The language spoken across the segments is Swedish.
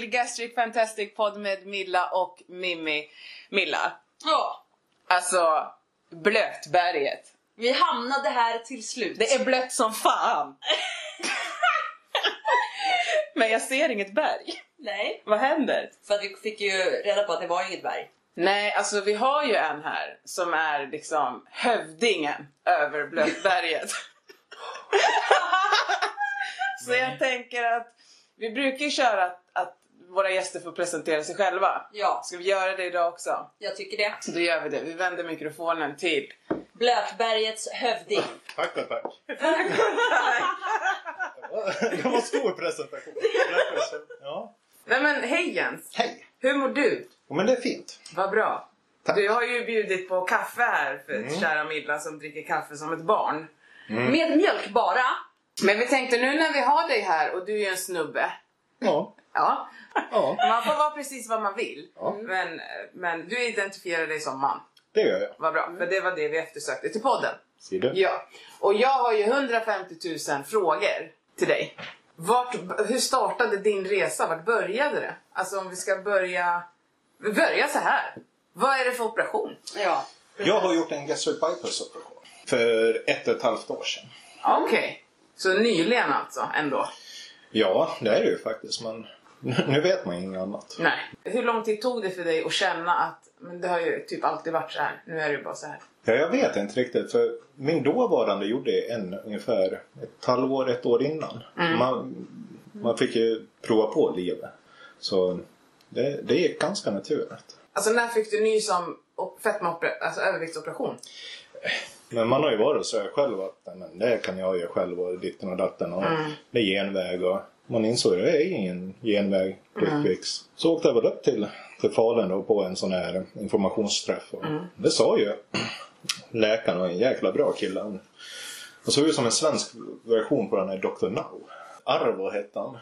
till Gastric Fantastic Podd med Milla och Mimmi. Milla, Ja, alltså Blötberget. vi hamnade här till slut. Det är blött som fan! Men jag ser inget berg. Nej, Vad händer? för att vi fick ju reda på att det var inget berg. Nej, alltså vi har ju en här som är liksom hövdingen över Blötberget. Så jag tänker att vi brukar ju köra att, att våra gäster får presentera sig själva. Ja, Ska vi göra det idag också? jag tycker det. Så då gör vi det. Vi vänder mikrofonen till... Blötbergets hövding. Tackar, tack. Det var en stor presentation. Ja. Nej men hej Jens! Hej! Hur mår du? Ja, men det är fint. Vad bra. Tack. Du har ju bjudit på kaffe här för Mm. kära Milla som dricker kaffe som ett barn. Med mjölk bara. Men vi tänkte nu när vi har dig här och du är ju en snubbe. Ja. Ja, Ja, man får vara precis vad man vill. Ja. Men, men du identifierar dig som man. det gör jag. Vad bra, för det var det vi eftersökte till podden. Ser du? Ja, och jag har ju 150 000 frågor till dig. Vart, hur startade din resa? Vart började det? Alltså om vi ska börja... Vi börjar så här. Vad är det för operation? Ja. Jag har gjort en gastric bypass operation. För ett och ett halvt år sedan. Okej, så nyligen alltså ändå? Ja, det är det ju faktiskt. Men nu vet man inget annat. Nej. Hur lång tid tog det för dig att känna att men det har ju typ alltid varit så här. nu är det ju bara så här. Ja, jag vet inte riktigt. För min dåvarande gjorde en ungefär ett halvår, ett år innan. Man, man fick ju prova på livet. Så det, det gick ganska naturligt. Alltså när fick du nys om op- fetmaoper- alltså överviktsoperation? Men man har ju varit så här själv att "Nej, men det kan jag göra själv och ditten och datten och det är genväg och man insåg att det är ingen genväg quick fix. Så åkte jag väl upp till, till Falun då på en sån här informationsträff och det sa ju läkaren och en jäkla bra kille. Han såg ut som en svensk version på den här Dr. Now. Arvo hette han.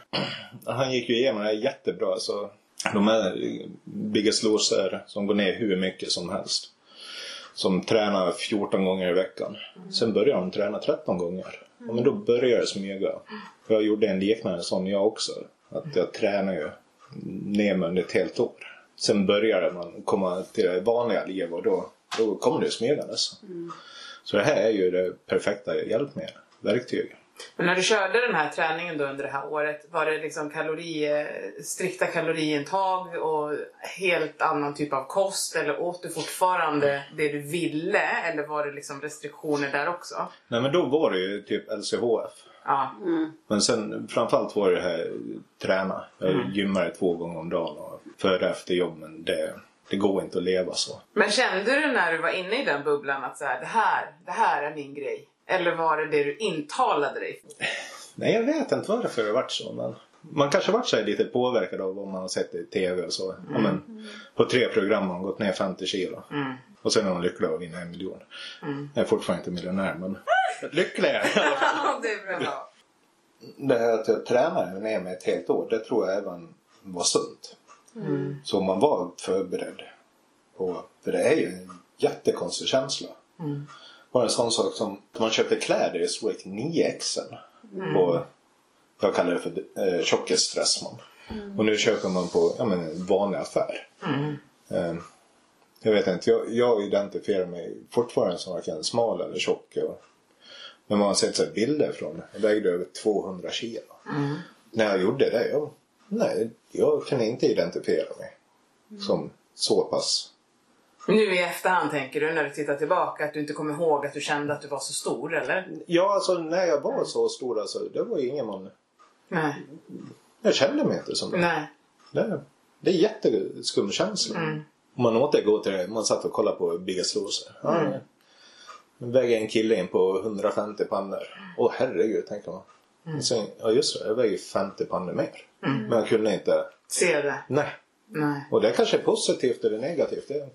Han gick ju igenom det här jättebra så de här Biggest Loser som går ner hur mycket som helst som tränar 14 gånger i veckan. Sen började de träna 13 gånger. Ja, men då började det smyga. För jag gjorde en liknande sån jag också. Att jag tränar ju ner mig under ett helt år. Sen började man komma till det vanliga livet och då, då kommer det smygandes. Så det här är ju det perfekta hjälpmedlet, verktyget. Men när du körde den här träningen då under det här året, var det liksom kalori, strikta kaloriintag och helt annan typ av kost? Eller åt du fortfarande det du ville? Eller var det liksom restriktioner där också? Nej men då var det ju typ LCHF. Ja. Men sen framförallt var det här träna. Jag gymmade två gånger om dagen och före och efter jobb men det, det går inte att leva så. Men kände du när du var inne i den bubblan att så här, det, här, det här är min grej? Eller var det det du intalade dig? Nej jag vet inte varför det varit så men man kanske varit så lite påverkad av vad man har sett i TV och så. Ja, men, på tre program har man gått ner 50 kilo. Och sen är man lycklig att vinna en miljon. Jag är fortfarande inte miljonär men lycklig är jag det är bra. Det här att jag tränade ner mig ett helt år, det tror jag även var sunt. Så man var förberedd. På, för det är ju en jättekonstig känsla. Bara en sån sak som att man köpte kläder i storlek 9XL. På, jag kallar det för eh, tjockisstressman. Och nu köper man på ja, men, en vanlig affär. Eh, jag vet inte, jag, jag identifierar mig fortfarande som varken smal eller tjock. Och, men man har sett så bilder från, jag vägde över 200 kilo. När jag gjorde det, jag, nej, jag kunde inte identifiera mig som så pass. Nu i efterhand tänker du när du tittar tillbaka att du inte kommer ihåg att du kände att du var så stor eller? Ja, alltså när jag var så stor, alltså, det var ju ingen man... Nej. Jag kände mig inte som det. Nej. Det, det är jätteskum känsla. Om man återgår till det, man satt och kollade på Biggest Loser. Ja, mm. väger en kille in på 150 pannor. Åh herregud, tänker man. Och Sen, ja just det, jag väger 50 pannor mer. Men jag kunde inte, Se det. nej. Nej. Och det kanske är positivt eller negativt. Det,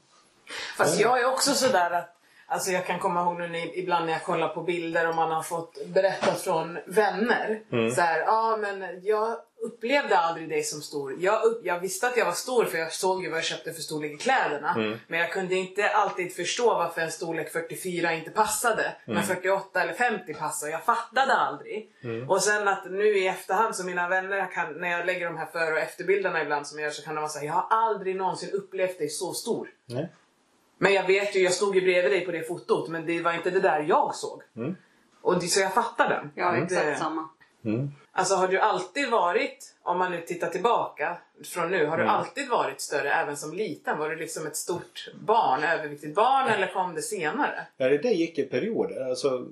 Fast jag är också sådär att, Alltså jag kan komma ihåg nu när, ibland när jag kollar på bilder och man har fått berättat från vänner. Så här, ja men jag upplevde aldrig dig som stor. Jag, upp, jag visste att jag var stor för jag såg ju vad jag köpte för storlek i kläderna. Men jag kunde inte alltid förstå varför en storlek 44 inte passade. Men 48 eller 50 passade. Jag fattade aldrig. Och sen att nu i efterhand så mina vänner kan, när jag lägger de här före och efterbilderna ibland som jag gör så kan de vara säga jag har aldrig någonsin upplevt dig så stor. Nej. Men jag vet ju, jag stod ju bredvid dig på det fotot men det var inte det där jag såg. Och det, så jag fattar den. Ja, exakt det, samma. Alltså har du alltid varit, om man nu tittar tillbaka från nu, har du alltid varit större även som liten? Var du liksom ett stort barn, överviktigt barn eller kom det senare? Ja, det där gick i perioder. Alltså,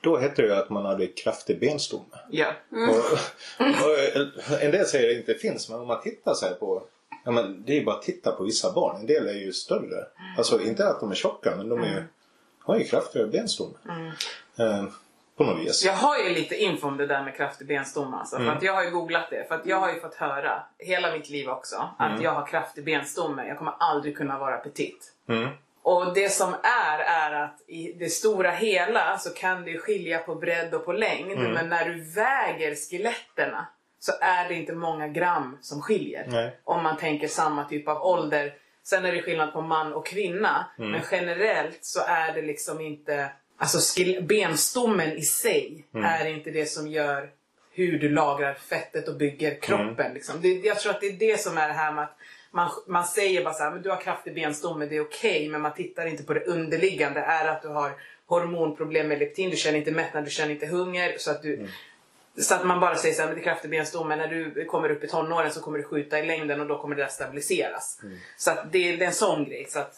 då hette det ju att man hade kraftig benstomme. Ja. Och, och en del säger att det inte finns men om man tittar så här på Ja, men det är bara att titta på vissa barn. En del är ju större. Alltså inte att de är tjocka men de är ju, har ju kraftigare benstomme. Eh, på något vis. Jag har ju lite info om det där med kraftig benstomme. Alltså, för att jag har ju googlat det. För att jag har ju fått höra hela mitt liv också att jag har kraftig benstomme. Jag kommer aldrig kunna vara petit. Mm. Och det som är, är att i det stora hela så kan det skilja på bredd och på längd. Men när du väger skeletterna så är det inte många gram som skiljer. Nej. Om man tänker samma typ av ålder. Sen är det skillnad på man och kvinna. Men generellt så är det liksom inte... Alltså benstommen i sig är inte det som gör hur du lagrar fettet och bygger kroppen. Liksom. Det, jag tror att det är det som är det här med att man, man säger bara så här, men du har kraftig benstomme, det är okej. men man tittar inte på det underliggande. Är det att du har hormonproblem med leptin, du känner inte mättnad, du känner inte hunger. Så att, du, så att man bara säger så här, det är kraftig benstomme. När du kommer upp i tonåren så kommer du skjuta i längden och då kommer det där stabiliseras. Så att det, det är en sån grej. Så att,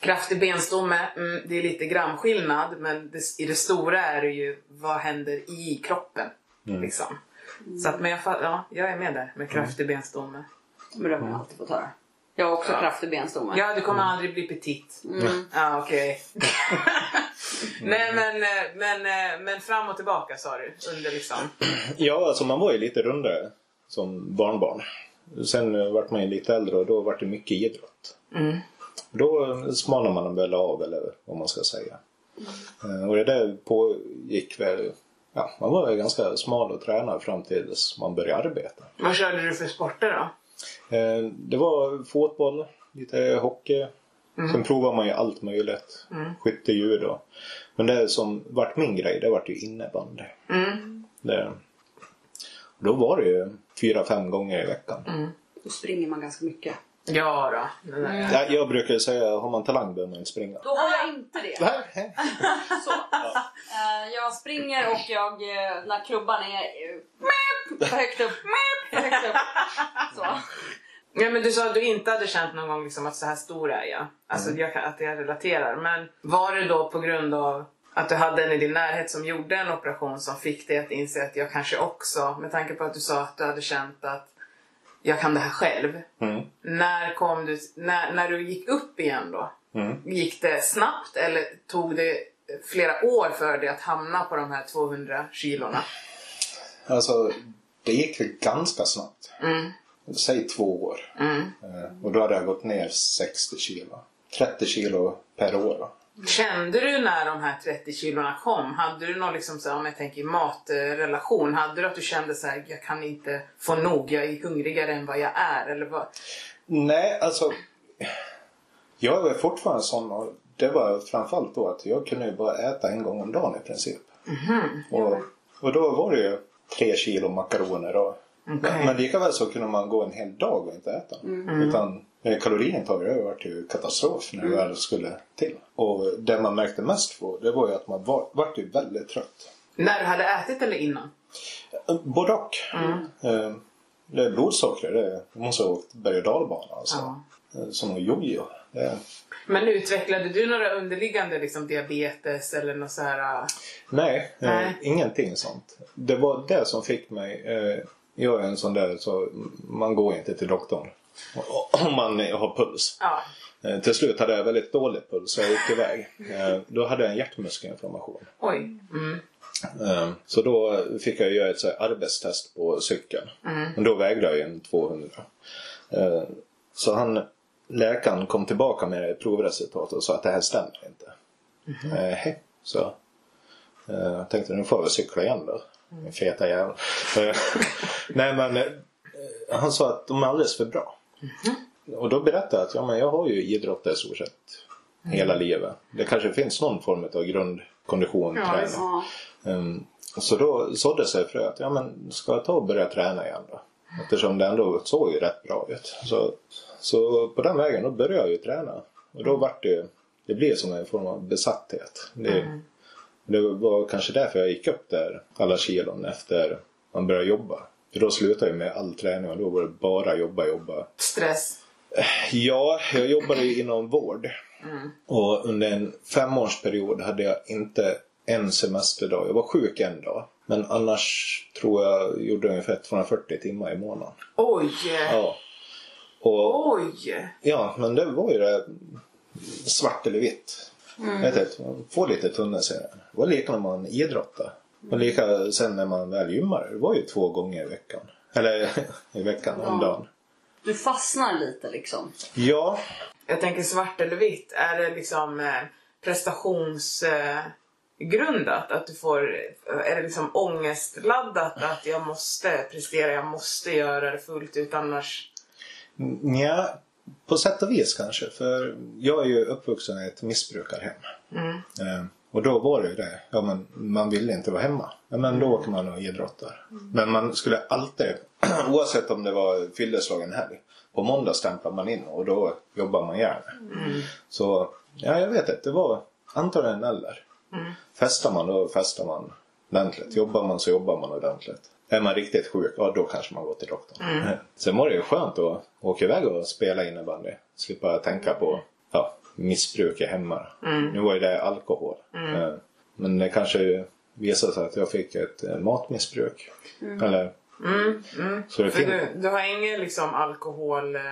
Kraftig benstomme, mm, det är lite gramskillnad men det, i det stora är det ju vad händer i kroppen. Liksom. Så att, men jag, ja, jag är med där med kraftig benstomme. Men det har man alltid fått höra. Jag har också kraftig benstomme. Ja, du kommer aldrig bli petit. Ja, okej. Nej, men, eh, men, eh, men fram och tillbaka sa du. Under liksom. Ja, alltså man var ju lite rundare som barnbarn. Sen eh, vart man ju lite äldre och då vart det mycket idrott. Då smalnade man väl av eller vad man ska säga. Och det där pågick väl, ja man var väl ganska smal och tränad fram tills man började arbeta. Vad körde du för sporter då? Eh, Det var fotboll, lite hockey. Sen provade man ju allt möjligt. Skytte, judo. Men det som vart min grej, det vart ju innebandy. Det, då var det ju fyra, fem gånger i veckan. Då springer man ganska mycket. Ja då. Där. Ja, jag brukar säga, har man talang behöver man inte springa. Då har jag inte det. Nej. Så. Eh, jag springer och jag, eh, när klubban är för högt upp, för högt upp. Så. Ja, men du sa att du inte hade känt någon gång liksom att så här stor är jag. Alltså jag kan, att jag relaterar. Men var det då på grund av att du hade en i din närhet som gjorde en operation som fick dig att inse att jag kanske också, med tanke på att du sa att du hade känt att jag kan det här själv. Mm. När kom du, när, när du gick upp igen då? Mm. Gick det snabbt eller tog det flera år för dig att hamna på de här 200 kilorna? Alltså, det gick väl ganska snabbt. Mm. Säg två år. Mm. Eh, Och då hade jag gått ner 60 kilo. 30 kilo per år. Kände du när de här 30 kilorna kom, hade du någon liksom så här, om jag tänker matrelation, hade du att du kände så här, jag kan inte få nog, jag är hungrigare än vad jag är? Eller vad? Nej, alltså. Jag är fortfarande sån och det var framförallt då att jag kunde ju bara äta en gång om dagen i princip. Och, och då var det ju tre kilo makaroner och Okej. Men lika väl så kunde man gå en hel dag och inte äta. Utan eh, kaloriintaget det var ju katastrof när det väl skulle till. Och det man märkte mest på det var ju att man var, vart ju väldigt trött. När du hade ätit eller innan? Både och. Eh, Det är blodsockret, det måste ha åkt berg och dalbana alltså. Eh, Som en jojo. Det- Men utvecklade du några underliggande liksom, diabetes eller något så här? Nej, eh, Nej. ingenting sånt. Det var det som fick mig. Eh, jag är en sån där så man går inte till doktorn. Om man har puls. Ja. Eh, till slut hade jag väldigt dålig puls så jag gick iväg. Eh, då hade jag en hjärtmuskelinflammation. Oj. Mm. Eh, så då fick jag göra ett så arbetstest på cykeln. Men då vägde jag ju en 200. Eh, så han läkaren kom tillbaka med provresultat och sa att det här stämmer inte. Mm. Eh, så jag tänkte nu får jag cykla igen då. Min feta jävel. Nej men han sa att de är alldeles för bra. Och då berättade jag att ja, men jag har ju idrottat i stort sett hela livet. Det kanske finns någon form av grundkondition, Ja, träning. Ja. Um, så då sådde sig fröet. Ja men ska jag ta och börja träna igen då? Eftersom det ändå såg ju rätt bra ut. Så, så på den vägen då började jag ju träna. Och då vart det ju, det blev som en form av besatthet. Det, det var kanske därför jag gick upp där alla kilon efter man började jobba. För då slutade jag med all träning och då var det bara jobba, jobba. Stress. Ja, jag jobbade ju inom vård. Och under en femårsperiod hade jag inte en semesterdag. Jag var sjuk en dag. Men annars tror jag gjorde ungefär 240 timmar i månaden. Oj! Ja. Och, Oj! ja, men det var ju det svart eller vitt. Vet du, man får lite tunnelseende. Det var lika när man idrottade. Och lika sen när man väl gymmade. Det var ju två gånger i veckan. Eller i veckan, om Ja. dagen. Du fastnar lite liksom. Ja, Jag tänker svart eller vitt. Är det liksom eh, prestationsgrundat? Eh, grundat? att du får, är det liksom ångestladdat att jag måste prestera, jag måste göra det fullt ut annars? Ja, på sätt och vis kanske. För jag är ju uppvuxen i ett missbrukarhem. Eh, och då var det ju det. Ja, men man ville inte vara hemma. Ja, men då åker man och idrottar. Men man skulle alltid, oavsett om det var fylleslagen helg. På måndag stämplar man in och då jobbar man gärna. Så, ja jag vet inte. Det var antagligen eller. Festar man då festar man ordentligt. Jobbar man så jobbar man ordentligt. Är man riktigt sjuk, ja då kanske man går till doktorn. Sen var det ju skönt att åka iväg och spela innebandy. Slippa tänka på missbruk i hemma. Nu var ju det alkohol. Eh, Men det kanske visade sig att jag fick ett eh, matmissbruk. Eller, så det För finns... du, du har ingen liksom alkohol... Eh,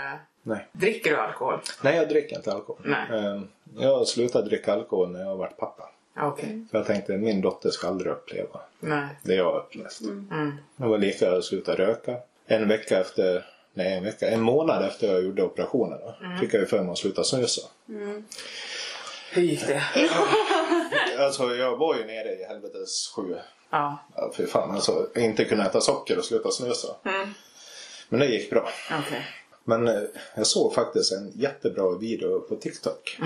Nej. dricker du alkohol? Nej, jag dricker inte alkohol. Nej. Jag slutade dricka alkohol när jag varit pappa. Okej. För jag tänkte min dotter ska aldrig uppleva Nej. det jag har upplevt. Mm. Det var lika att sluta röka. En vecka efter, nej en vecka, en månad efter jag gjorde operationen då, Mm. fick jag ju för mig att sluta snusa. Hur gick det? Alltså jag var ju nere i helvetes sju. Ja. Ja, fy fan alltså. Inte kunna äta socker och sluta snusa. Mm. Men det gick bra. Okej. Men eh, jag såg faktiskt en jättebra video på TikTok.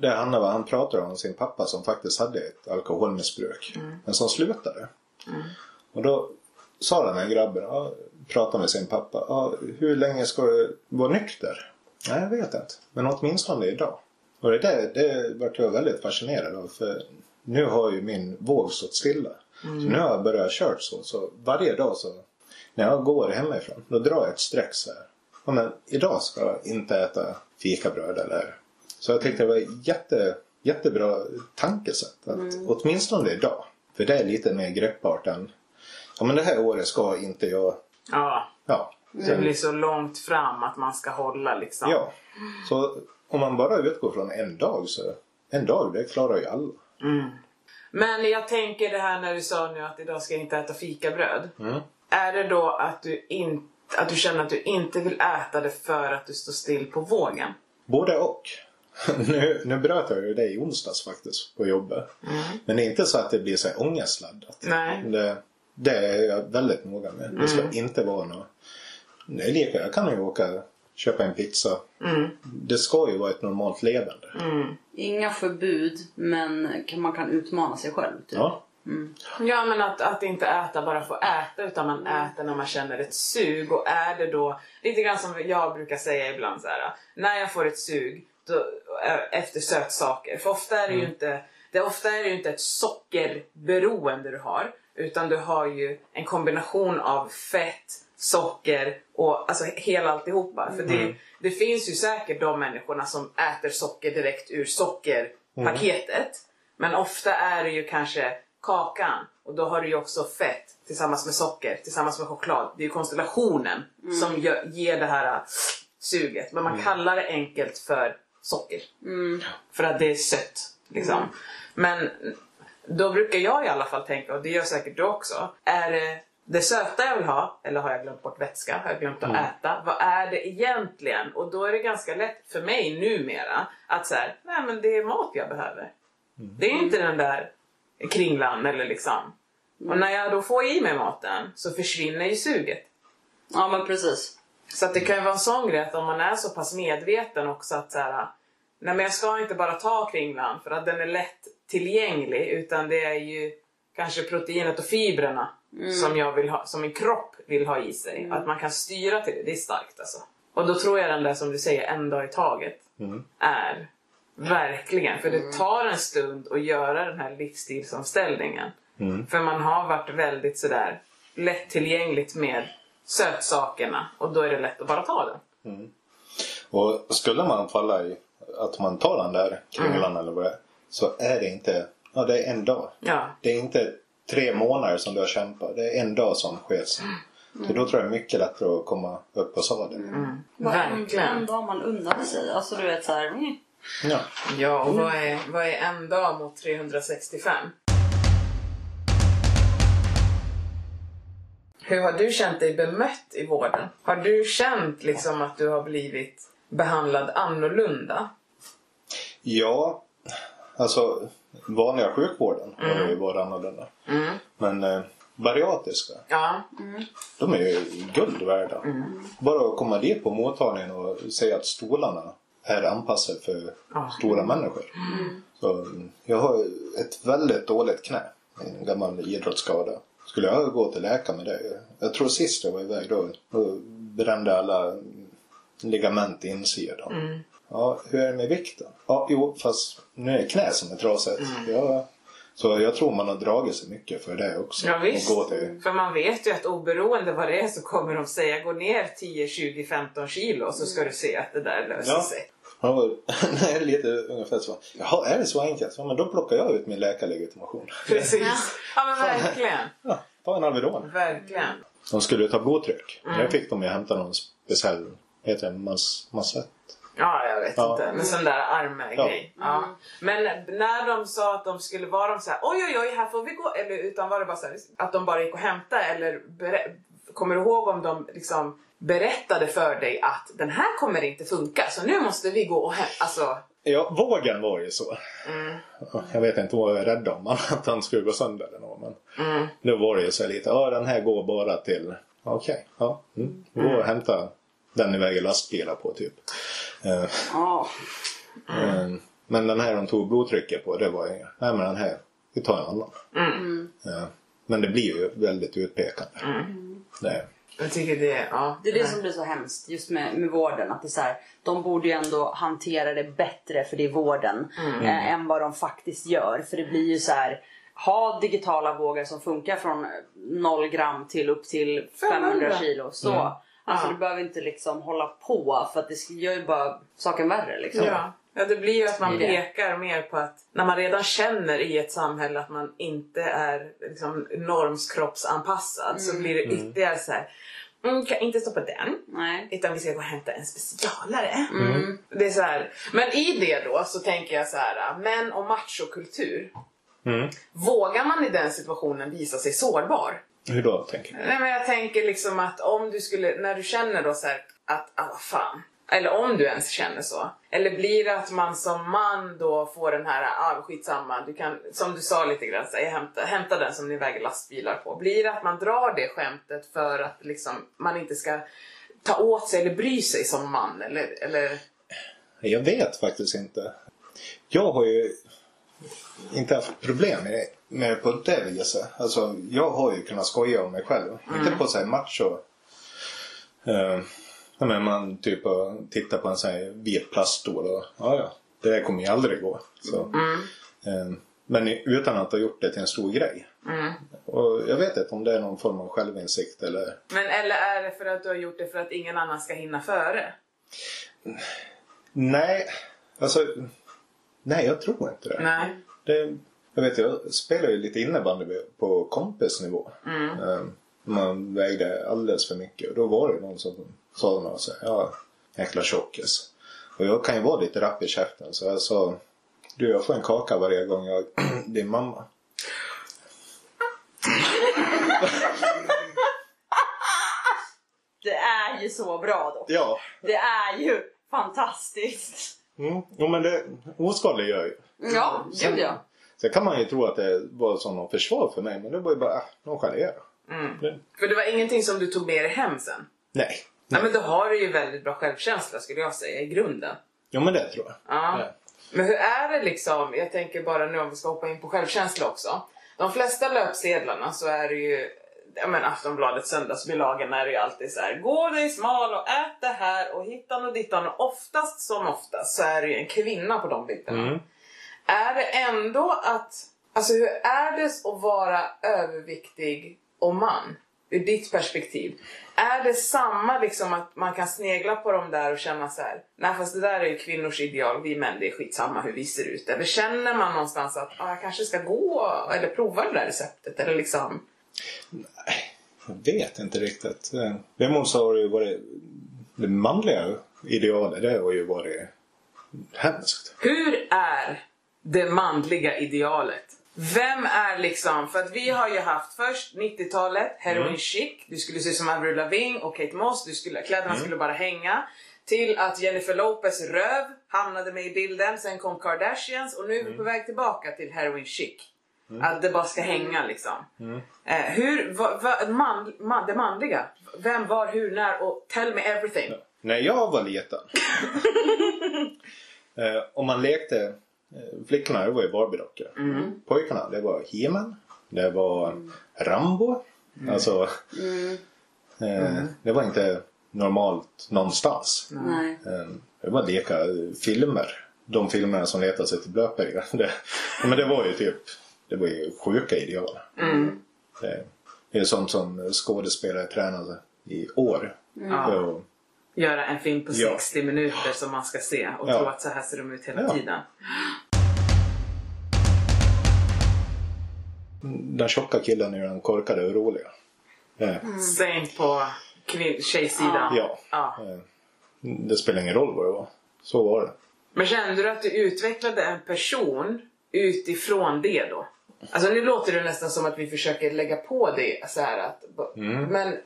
Där handlar han pratar om sin pappa som faktiskt hade ett alkoholmissbruk. Men som slutade. Och då sa den här grabben, ja, pratade med sin pappa. Ja, hur länge ska du vara nykter? Nej, jag vet inte. Men åtminstone idag. Och det där det vart jag väldigt fascinerad av. För nu har ju min våg stått stilla. Så nu har jag börjat kört så. Så varje dag så när jag går hemifrån, då drar jag ett streck så här. Ja, men idag ska jag inte äta fikabröd eller... Så jag tyckte det var jätte, jättebra tankesätt. Att Åtminstone idag. För det är lite mer greppbart än... Ja men det här året ska inte jag... Ja. Ja. Det blir så långt fram att man ska hålla liksom. ja. Så om man bara utgår från en dag så... En dag, det klarar ju alla. Men jag tänker det här när du sa nu att idag ska jag inte äta fikabröd. Mm. Är det då att du, in, att du känner att du inte vill äta det för att du står still på vågen? Både och. Nu, nu bröt jag ju det i onsdags faktiskt på jobbet. Men det är inte så att det blir så här ångestladdat. Nej. Det, det är jag väldigt noga med. Det ska inte vara något... Det är lika, jag kan ju åka köpa en pizza. Det ska ju vara ett normalt levande. Inga förbud, men kan- man kan utmana sig själv. Typ. Ja. Ja men att, att inte äta bara för att äta utan man äter när man känner ett sug. Och är det då, lite grann som jag brukar säga ibland så här. När jag får ett sug då, eh, efter sötsaker. För ofta är det ju inte, det, ofta är det ju inte ett sockerberoende du har. Utan du har ju en kombination av fett, socker och alltså hela alltihopa. För det, det finns ju säkert de människorna som äter socker direkt ur sockerpaketet. Men ofta är det ju kanske kakan och då har du ju också fett tillsammans med socker, tillsammans med choklad. Det är ju konstellationen som gör, ger det här äh, suget. Men man kallar det enkelt för socker. För att det är sött. Liksom. Men då brukar jag i alla fall tänka, och det gör säkert du också. Är det det söta jag vill ha, eller har jag glömt bort vätska? Har jag glömt att äta? Vad är det egentligen? Och då är det ganska lätt för mig numera att säga, nej men det är mat jag behöver. Det är inte den där kringlan eller liksom. Och när jag då får i mig maten så försvinner ju suget. Ja men precis. Så att det kan ju vara en sån grej att om man är så pass medveten också att så här, nej men jag ska inte bara ta kringlan för att den är lätt tillgänglig utan det är ju kanske proteinet och fibrerna som jag vill ha, som min kropp vill ha i sig. Att man kan styra till det, det är starkt alltså. Och då tror jag den där som du säger, en dag i taget, är verkligen. För det tar en stund att göra den här livsstilsomställningen. För man har varit väldigt sådär lättillgängligt med sötsakerna och då är det lätt att bara ta den. Och skulle man falla i att man tar den där kringlan eller vad det är. Så är det inte, ja det är en dag. Ja, Det är inte tre månader som du har kämpat. Det är en dag som sker sen. Så då tror jag det är mycket lättare att komma upp på sadeln. Vad en, verkligen. en dag man unnar sig. Alltså du vet såhär... Mm. Ja. Ja, och vad är, vad är en dag mot 365? Hur har du känt dig bemött i vården? Har du känt liksom att du har blivit behandlad annorlunda? ja, alltså vanliga sjukvården har ju varit annorlunda. Men eh, bariatriska, Ja, de är ju guld värda. Bara att komma dit på mottagningen och säga att stolarna är anpassade för Ja. stora människor. Så, mm, jag har ett väldigt dåligt knä. En gammal idrottsskada. Skulle jag gå till läkare med det? Jag tror sist jag var iväg då, då brände alla ligament i insidan. Ja, hur är det med vikten? Ja, jo, fast nu är knä som är trasigt. Ja, så jag tror man har dragit sig mycket för det också. ja visst. Till, För man vet ju att oberoende vad det är så kommer de säga gå ner 10, 20, 15 kilo så ska du se att det där löser Ja. sig. ja, det är lite ungefär så. Jaha, är det så enkelt? Ja, men då plockar jag ut min läkarlegitimation. Precis. Ja men verkligen. Ja, ta en Alvedon. Verkligen. De skulle ta blodtryck. Där fick de ju hämta någon speciell, heter det mas, massett? Ja, jag vet Ja. inte. Men sån där armgrej. Ja. Men när de sa att de skulle vara de så här, oj oj oj, här får vi gå. Eller utan var det bara så här, att de bara gick och hämtade? Eller kommer du ihåg om de liksom berättade för dig att den här kommer inte funka så nu måste vi gå och hämta. Alltså, Ja, vågen var ju så. Ja, Jag vet inte vad jag är rädd om, att han skulle gå sönder eller något. Men nu var det ju så lite, ja den här går bara till, okej, ja. Mm. Gå och hämta den ni väger lastbilar på typ. Eh, Ja. eh, men den här de tog blodtrycket på, det var ju, nej men den här, vi tar en annan. Eh, men det blir ju väldigt utpekande. Det. jag tycker det, ja. Det är det som blir så hemskt just med, med vården. Att det är så här, de borde ju ändå hantera det bättre för det är vården eh, än vad de faktiskt gör. För det blir ju så här. Ha digitala vågor som funkar från 0 gram till upp till 500, 500 kilo. Så. Alltså Ja. du behöver inte liksom hålla på för att det gör ju bara saken värre. Liksom. Ja. ja, det blir ju att man pekar mer på att när man redan känner i ett samhälle att man inte är liksom, normskroppsanpassad så blir det ytterligare så här. Mm, kan inte stoppa den. Nej. Utan vi ska gå och hämta en specialare. Det är så här. Men i det då så tänker jag så här. Män och machokultur. Mm. Vågar man i den situationen visa sig sårbar? Hur då tänker du? Nej men jag tänker liksom att om du skulle, när du känner då så här att, ah vad fan. Eller om du ens känner så. Eller blir det att man som man då får den här, ah skitsamma, du kan, som du sa lite grann, så här, hämta, hämta den som ni väger lastbilar på. Blir det att man drar det skämtet för att liksom man inte ska ta åt sig eller bry sig som man? Eller, eller Jag vet faktiskt inte. Jag har ju inte haft problem med, med på det viset. Alltså, jag har ju kunnat skoja om mig själv. Inte på så här macho. Uh, men man typ uh, tittar på en sån här vit plaststol och ja, ja, det där kommer ju aldrig gå. Så, eh, men i- utan att ha gjort det till en stor grej. Och jag vet inte om det är någon form av självinsikt eller Men eller är det för att du har gjort det för att ingen annan ska hinna före? Nej, alltså Nej, jag tror inte det. Nej. det jag vet, jag spelar ju lite innebandy på kompisnivå. Eh, Man vägde alldeles för mycket och då var det någon som sa något så här, ja, jäkla tjockis. Och jag kan ju vara lite rapp i käften så jag sa, du jag får en kaka varje gång jag din mamma. ju så bra då. Ja. Det är ju fantastiskt. Mm. Jo men det oskadliggör ju. Ja, gud ja. Sen kan man ju tro att det var som någon försvar för mig men det var ju bara äh, nonchalera. Det- För det var ingenting som du tog med dig hem sen? Nej. Ja, men då har du ju väldigt bra självkänsla skulle jag säga i grunden. Jo men det tror jag. Ja. Ja. Men hur är det liksom, jag tänker bara nu om vi ska hoppa in på självkänsla också. De flesta löpsedlarna så är det ju, ja men Aftonbladets söndagsbilagan är det ju alltid så här. Gå dig smal och ät det här och hittan och dittan och oftast som oftast så är det ju en kvinna på de bilderna. Mm. Är det ändå att, alltså hur är det att vara överviktig och man? Ur ditt perspektiv. Är det samma liksom att man kan snegla på dem där och känna så här, nej fast det där är ju kvinnors ideal, vi män det är skitsamma hur vi ser ut. Eller känner man någonstans att ah, jag kanske ska gå eller prova det där receptet eller liksom. Jag vet inte riktigt. Däremot så har det ju varit det manliga idealet det har ju varit hemskt. Hur är det manliga idealet? Vem är liksom, för att vi har ju haft först 90-talet, heroin chic, du skulle se ut som Avril Lavigne och Kate Moss, du skulle, kläderna skulle bara hänga. Till att Jennifer Lopez röv hamnade med i bilden, sen kom Kardashians och nu är vi på väg tillbaka till heroin chic. Att det bara ska hänga liksom. Eh, hur, va, va, man, man, det manliga, vem, var, hur, när och tell me everything. När jag var liten. eh, om man lekte. Eh, flickorna det var ju Barbie-dockor. Pojkarna det var He-Man. Det var Rambo. Alltså. Eh, det var inte normalt någonstans. Nej. Eh, det var leka filmer. De filmerna som letar sig till blötpengar. Det, men det var ju typ. Det var ju sjuka ideal. Det, det är sånt som skådespelare tränade i år. För att- Göra en film på Ja. 60 minuter som man ska se och Ja. tro att så här ser de ut hela Ja. tiden. Den tjocka killen är den korkade och roliga. Eh, Same på tjejsidan. Ja. Ja. eh, Det spelar ingen roll vad det var. Så var det. Men kände du att du utvecklade en person utifrån det då? Alltså nu låter det nästan som att vi försöker lägga på det så här att... Men,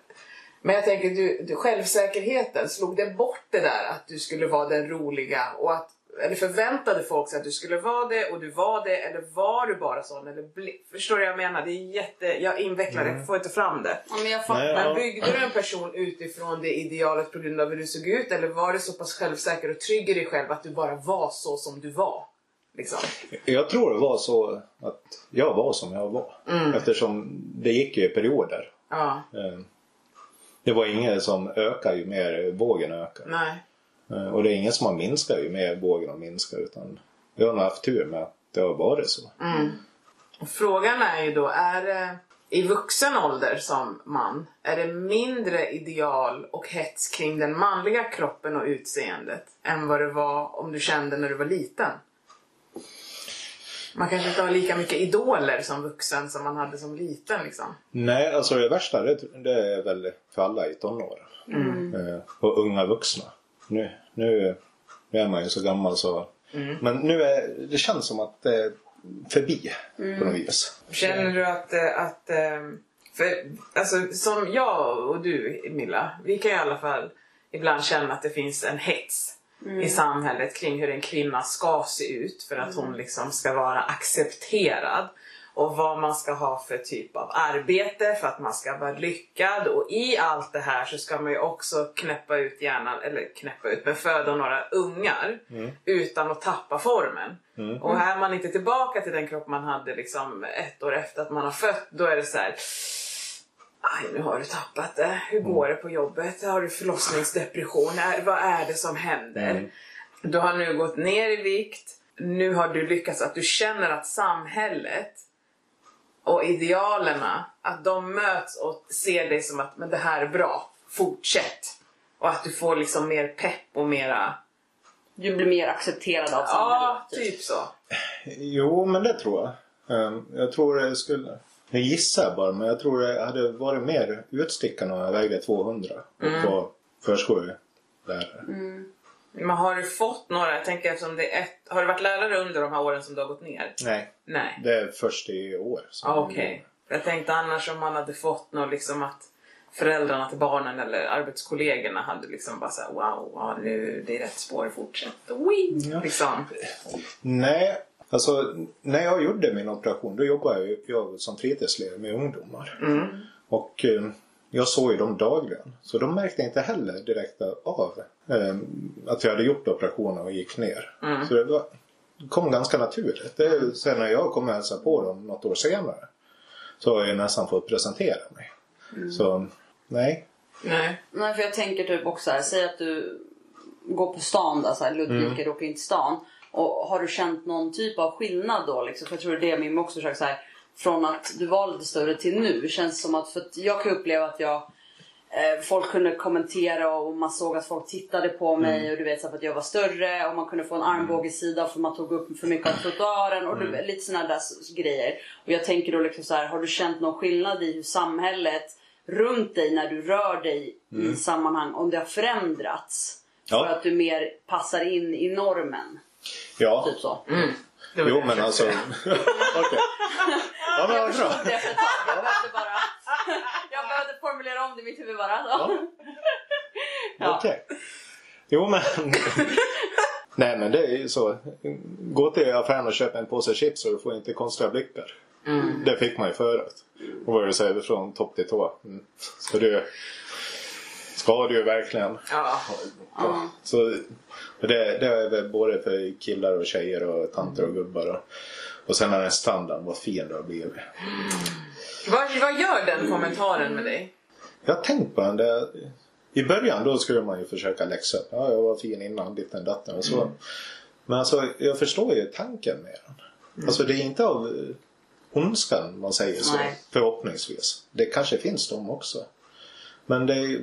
men jag tänker, du, du, självsäkerheten, slog det bort det där att du skulle vara den roliga och att eller förväntade folk sig att du skulle vara det och du var det eller var du bara sån? Eller förstår du vad jag menar? Det är jätte... Jag invecklar det, jag får inte fram det. Ja, men jag fattar. Nej, Ja. byggde du en person utifrån det idealet på grund av hur du såg ut eller var du så pass självsäker och trygg i dig själv att du bara var så som du var? Liksom. Jag tror det var så att jag var som jag var. Eftersom det gick ju i perioder. Ja, Eh, Det var inget som ökar ju mer vågen ökar. nej. Eh, Och det är ingen som har minskat ju mer vågen har minskat. Utan vi har nog haft tur med att det har varit så. Och Frågan är ju då, är det i vuxen ålder som man, är det mindre ideal och hets kring den manliga kroppen och utseendet än vad det var om du kände när du var liten? Man kanske inte har lika mycket idoler som vuxen som man hade som liten liksom. Nej, alltså det värsta det, det är väl för alla i tonåren. Eh, Och unga vuxna. Nu, nu, nu är man ju så gammal så. Men nu är det känns som att det är förbi på något vis. Känner du att, eh, att eh, för, alltså, som jag och du Milla, vi kan i alla fall ibland känna att det finns en hets i samhället kring hur en kvinna ska se ut för att hon liksom ska vara accepterad. Och vad man ska ha för typ av arbete för att man ska vara lyckad. Och i allt det här så ska man ju också knäppa ut hjärnan, eller knäppa ut, men föda några ungar utan att tappa formen. Och här är man inte tillbaka till den kropp man hade liksom ett år efter att man har fött. Då är det så här. Aj, nu har du tappat det. Hur går det på jobbet? Har du förlossningsdepression? Vad är det som händer? Du har nu gått ner i vikt. Nu har du lyckats att du känner att samhället och idealerna, att de möts och ser dig som att men det här är bra. Fortsätt. Och att du får liksom mer pepp och mera... Du blir mer accepterad av Ja, samhället. typ så. Jo, men det tror jag. Eh, Jag tror det skulle... Nu gissar jag bara, men jag tror det hade varit mer utstickande om jag vägde 200 och var förskollärare. Men har du fått några, jag tänker eftersom det är ett, har du varit lärare under de här åren som du har gått ner? Nej, Nej. det är först i år. Ja, Okej. Jag tänkte annars om man hade fått något liksom att... föräldrarna till barnen eller arbetskollegorna hade liksom bara såhär wow, ja, nu det är rätt spår, fortsätt. Ja. Liksom. Nej, alltså när jag gjorde min operation då jobbade jag, jag som fritidsledare med ungdomar. Och eh, jag såg ju dem dagligen. Så de märkte inte heller direkt av eh, att jag hade gjort operationen och gick ner. Så det var, kom ganska naturligt. Det är, sen när jag kom och hälsade på dem något år senare så har jag nästan fått presentera mig. Så nej. Nej. Nej, för jag tänker typ också här, säg att du går på stan där, så här, Ludvika, du åker in till stan. Och har du känt någon typ av skillnad då? Liksom? För jag tror det är det också försöker säga. Från att du var lite större till nu. Känns som att, för att jag kan uppleva att jag eh, Folk kunde kommentera och man såg att folk tittade på mig och du vet så att jag var större och man kunde få en armbågesida för man tog upp för mycket av trottoaren och du, lite sådana där grejer. Och jag tänker då liksom så här, har du känt någon skillnad i hur samhället runt dig när du rör dig i sammanhang, om det har förändrats? Ja. För att du mer passar in i normen. Ja. Typ så. Det var Jo det jag men alltså. Okej. Ja men Jag vad bra. förstod det efter ett tag. Jag behövde bara... Jag behövde formulera om det i mitt huvud bara. Så. Ja. Okej. Jo men. Nej men det är ju så. Gå till affären och köp en påse chips och du får inte konstiga blickar. Det fick man ju förut. Och vad du säger från topp till tå. Mm. Så det ska du ju verkligen. Ja. Ja. Så det, det är väl både för killar och tjejer och tanter och gubbar. Och, och sen är den standarden vad fin du har blivit. Vad, vad gör den kommentaren med dig? Jag har tänkt på den där. I början då skulle man ju försöka läxa upp. Ja, jag var fin innan, ditten datten och så. Men alltså jag förstår ju tanken med den. Alltså det är inte av eh, ondskan man säger så. Nej. Förhoppningsvis. Det kanske finns de också. Men det är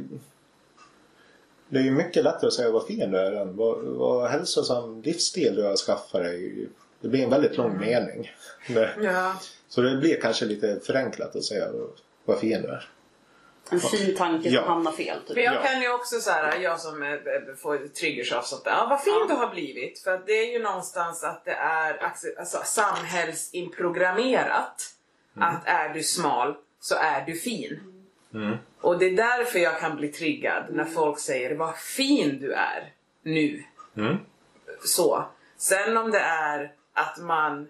det är ju mycket lättare att säga vad fin du är än vad, vad hälsosam livsstil du har skaffat dig. Det blir en väldigt lång mening. Det, Ja. så det blir kanske lite förenklat att säga vad fin du är. En fin tanke Ja. som hamnar fel. Typ. Men jag Ja. kan ju också så här, jag som får triggers av sånt där. Ja, vad fin Ja. du har blivit. För att det är ju någonstans att det är alltså, samhällsinprogrammerat. Att är du smal så är du fin. Och det är därför jag kan bli triggad när folk säger vad fin du är nu. Mm. Så. Sen om det är att man...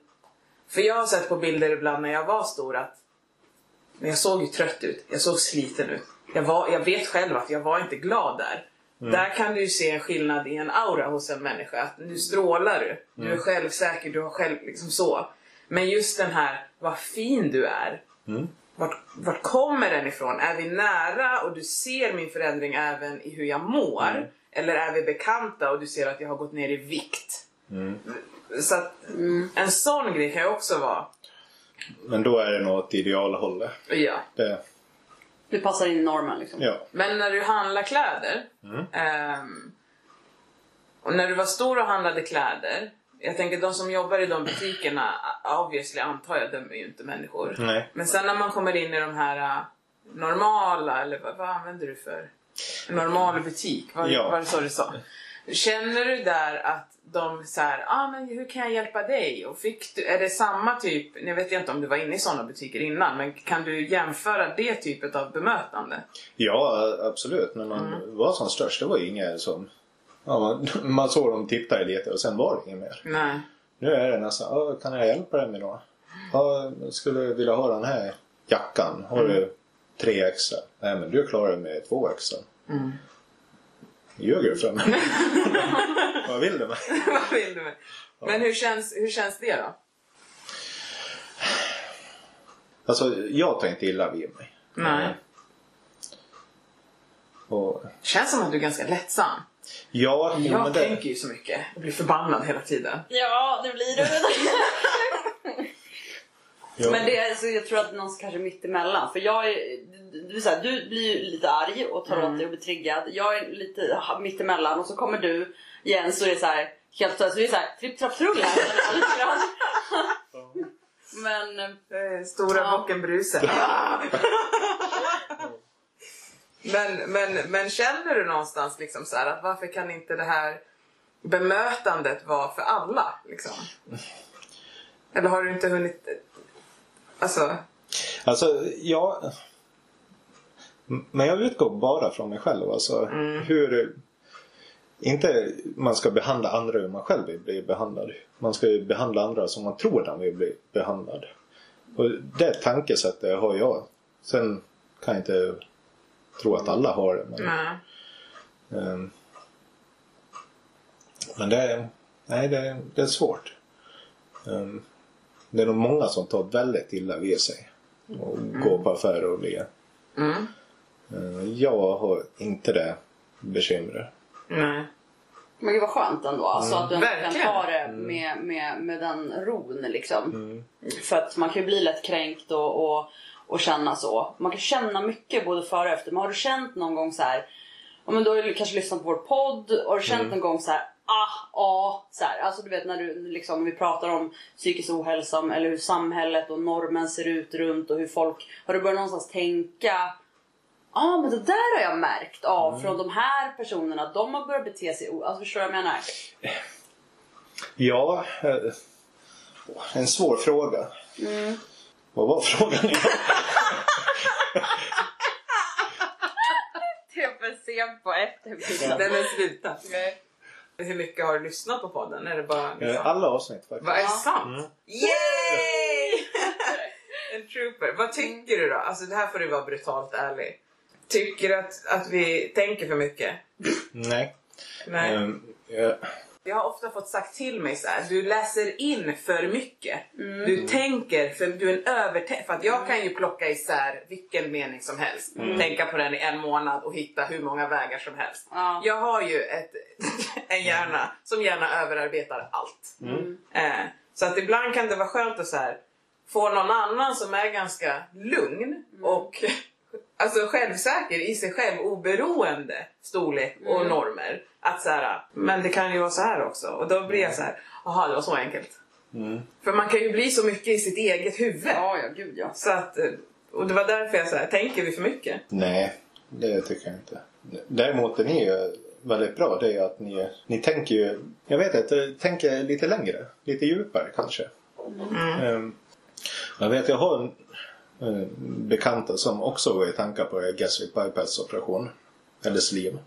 För jag har sett på bilder ibland när jag var stor att men jag såg ju trött ut. Jag såg sliten ut. Jag, var, jag vet själv att jag var inte glad där. Där kan du ju se en skillnad i en aura hos en människa. Att nu strålar du. Du är självsäker, du har själv liksom så. Men just den här, vad fin du är. Vart, vart kommer den ifrån? Är vi nära och du ser min förändring även i hur jag mår? Eller är vi bekanta och du ser att jag har gått ner i vikt? Så att en sån grej kan ju också vara, Men då är det nog åt idealhållet. ja. Det, Du passar in i normen liksom. ja. Men när du handlar kläder. ehm, och när du var stor och handlade kläder. Jag tänker de som jobbar i de butikerna, obviously antar jag, dömer ju inte människor. Nej. Men sen när man kommer in i de här äh, normala, eller vad, vad använder du för? En normal butik, vad Ja. var det så du sa? Känner du där att de så här, ah, men hur kan jag hjälpa dig? Och fick du, är det samma typ, jag vet inte om du var inne i sådana butiker innan, men kan du jämföra det typet av bemötande? ja, absolut. När man var som störst, det var ju inget som... Ja, man, man såg dem titta lite och sen var det inget mer. Nej. Nu är det nästan, kan jag hjälpa dig med något? Ja, jag skulle vilja ha den här jackan. Har du tre extra? Nej, men du klarar det med två extra. Mm. Ljuger du för mig? Vad vill du med? Vad vill du med? Men hur känns, hur känns det då? Alltså, jag tar inte illa vid mig. Nej. Och, Känns som att du är ganska lättsam. Ja, jo, Jag men det, tänker ju så mycket. Jag blir förbannad hela tiden. Ja, det blir det. ja, Men det är, alltså, jag tror att någon kanske mitt emellan. För jag är, du, du, så här, du blir ju lite arg och tar åt dig och blir triggad. Jag är lite ha- mitt emellan och så kommer du igen så är det så här helt plötsligt så är det så här tripp trapp trull. Men Eh, Stora Ja. bocken Bruse. men, men, men känner du någonstans liksom så här att varför kan inte det här bemötandet vara för alla? Liksom? Eller har du inte hunnit... Alltså, Alltså, ja... M- Men jag utgår bara från mig själv. Alltså hur... Inte man ska behandla andra hur man själv vill bli behandlad. Man ska ju behandla andra som man tror de vill bli behandlad. Och det tankesättet har jag. Sen kan jag inte tro att alla har det. Men, Nej. ehm, men det, är- nej, det, det är svårt. Ehm, det är nog många som tar väldigt illa vid sig. Och går på affärer och ler. Mm. Ehm, jag har inte det bekymret. Nej. Men gud vad skönt ändå. Alltså att du ändå kan ta det med, med, med den ron liksom. För att man kan ju bli lätt kränkt och, och, och känna så. Man kan känna mycket både före och efter. Men har du känt någon gång så här. Ja, men då har du kanske lyssnat på vår podd och har du känt någon gång så här. Ah, ah, så här. Alltså du vet när du liksom, vi pratar om psykisk ohälsa eller hur samhället och normen ser ut runt och hur folk, har du börjat någonstans tänka Ja ah, men det där har jag märkt av från de här personerna. De har börjat bete sig Alltså förstår du vad jag menar? Ja, eh, en svår fråga. Vad var frågan? Det är för sent på eftermiddagen. Nej men sluta. Hur mycket har du lyssnat på podden? Är det bara Eh, liksom... Alla avsnitt faktiskt. Vad är sant? Yay! en trooper. Vad tycker du då? Alltså det här får du vara brutalt ärlig. Tycker du att, att vi tänker för mycket? Nej. Nej. Ehm, jag- Jag har ofta fått sagt till mig så här, du läser in för mycket. Du tänker, för du är en övertänk. För att jag kan ju plocka isär vilken mening som helst. Tänka på den i en månad och hitta hur många vägar som helst. Ja. Jag har ju ett, en hjärna som gärna överarbetar allt. Eh, så att ibland kan det vara skönt att så här, få någon annan som är ganska lugn och alltså självsäker i sig själv oberoende storlek och normer. Att så här, men det kan ju vara så här också. Och då blir jag så här, jaha det var så enkelt. För man kan ju bli så mycket i sitt eget huvud. Ja, ja gud ja. Så att, eh, och det var därför jag så här, tänker vi för mycket? Nej, det tycker jag inte. Däremot det ni gör väldigt bra det är att ni, ni tänker ju, jag vet inte, tänker lite längre. Lite djupare kanske. Ehm, jag vet, jag har en eh, bekanta som också går i tankar på gastric bypass operation. Eller sleeve.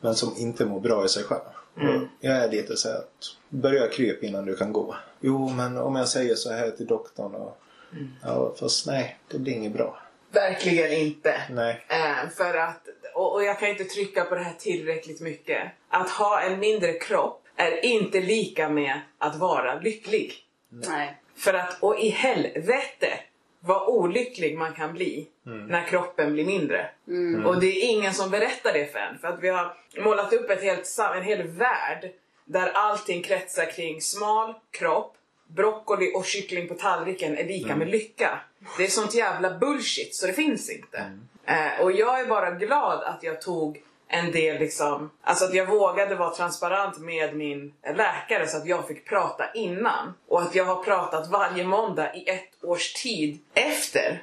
Men som inte mår bra i sig själv. Och jag är lite så att börja kryp innan du kan gå. Jo, men om jag säger så här till doktorn och Ja, fast nej, det blir inget bra. Verkligen inte. Nej. Eh, för att, och, och jag kan inte trycka på det här tillräckligt mycket. Att ha en mindre kropp är inte lika med att vara lycklig. Nej. För att, och i helvete vad olycklig man kan bli när kroppen blir mindre. Och det är ingen som berättar det för en. För att vi har målat upp ett helt, en hel värld där allting kretsar kring smal kropp, broccoli och kyckling på tallriken är lika med lycka. Det är sånt jävla bullshit så det finns inte. Eh, och jag är bara glad att jag tog en del liksom, alltså att jag vågade vara transparent med min läkare så att jag fick prata innan. Och att jag har pratat varje måndag i ett års tid efter.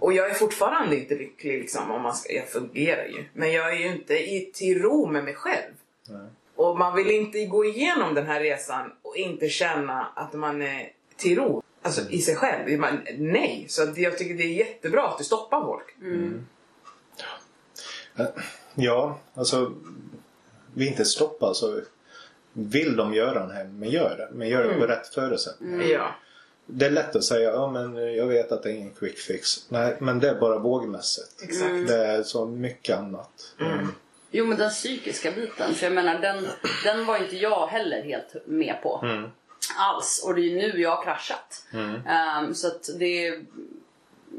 Och jag är fortfarande inte lycklig liksom om man ska, jag fungerar ju. Men jag är ju inte i, till ro med mig själv. Och man vill inte gå igenom den här resan och inte känna att man är till ro. Alltså i sig själv. Man, nej, så jag tycker det är jättebra att du stoppar folk. Ja, alltså vi inte stoppa så vill de göra det här, men gör det. Men gör det med rätt förutsättningar. Ja. Det är lätt att säga, ja men jag vet att det är ingen quick fix. Nej, men det är bara vågmässigt. Exakt. Det är så mycket annat. Mm. Jo men den psykiska biten, för jag menar den, den var inte jag heller helt med på. Alls. Och det är nu jag har kraschat. Ehm, så att det...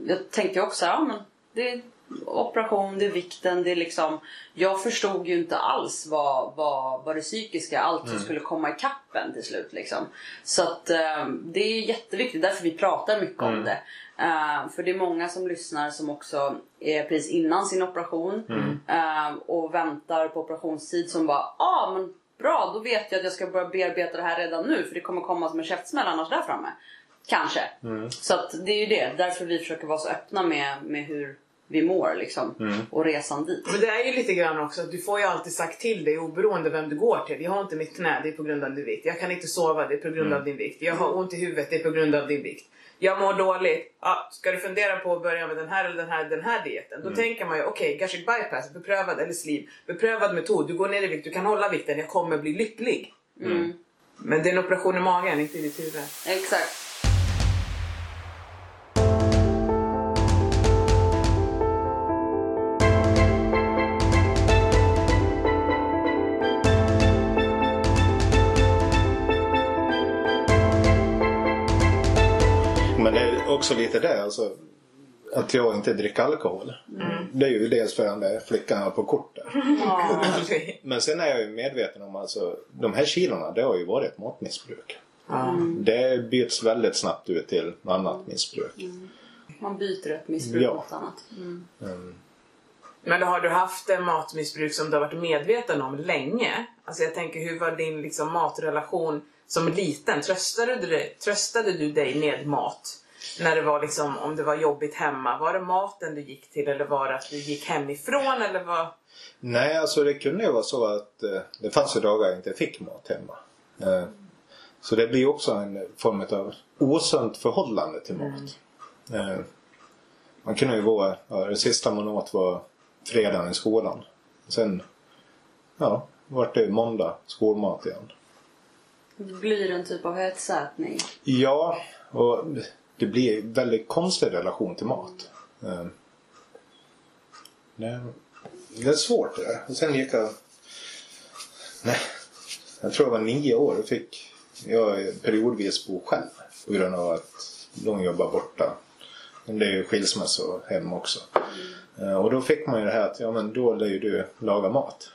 Jag tänkte också, ja men det operation, det är vikten, det är liksom... Jag förstod ju inte alls vad, vad, vad det psykiska, allt som skulle komma i kappen till slut liksom. Så att ehm, det är jätteviktigt, därför vi pratar mycket om det. Ehm, för det är många som lyssnar som också är precis innan sin operation ehm, och väntar på operationstid som bara, ah men bra då vet jag att jag ska börja bearbeta det här redan nu för det kommer komma som en käftsmäll annars där framme. Kanske. Så att det är ju det, därför vi försöker vara så öppna med, med hur vi mår liksom. Och resan dit. Men det är ju lite grann också att du får ju alltid sagt till dig oberoende vem du går till. Jag har inte mitt knä, det är på grund av din vikt. Jag kan inte sova, det är på grund av din vikt. Jag har ont i huvudet, det är på grund av din vikt. jag mår dåligt. Ja, ska du fundera på att börja med den här eller den här, den här dieten? Då tänker man ju okej, okay, gastric bypass, beprövad eller sleeve, beprövad metod. Du går ner i vikt, du kan hålla vikten, jag kommer bli lycklig. Mm. Men det är en operation i magen, inte i ditt huvud. Exakt. Också lite det alltså. Att jag inte dricker alkohol. Det är ju dels för den där flickan på kortet. Men sen är jag ju medveten om alltså de här kilorna det har ju varit ett matmissbruk. Det byts väldigt snabbt ut till annat missbruk. Man byter ett missbruk Ja. mot annat. Mm. Mm. Men då har du haft en matmissbruk som du har varit medveten om länge? Alltså jag tänker, hur var din liksom, matrelation som liten? Tröstade du, dig, tröstade du dig med mat? När det var liksom, om det var jobbigt hemma? Var det maten du gick till eller var det att du gick hemifrån eller vad? Nej, alltså det kunde ju vara så att eh, det fanns ju dagar jag inte fick mat hemma. Eh, så det blir också en form av osunt förhållande till mat. Eh, man kunde ju gå, ja, det sista man åt var fredagen i skolan. Sen, ja, vart det måndag skolmat igen. Det blir en typ av hetsätning. Ja, och det blir en väldigt konstig relation till mat. Ehm, det, det är svårt det där. Och sen gick jag... Nej, jag tror jag var nio år och fick jag periodvis bo själv. På grund av att de jobbar borta. Men det är ju skilsmässa hem också. Ehm, och då fick man ju det här att ja men då lär ju du laga mat.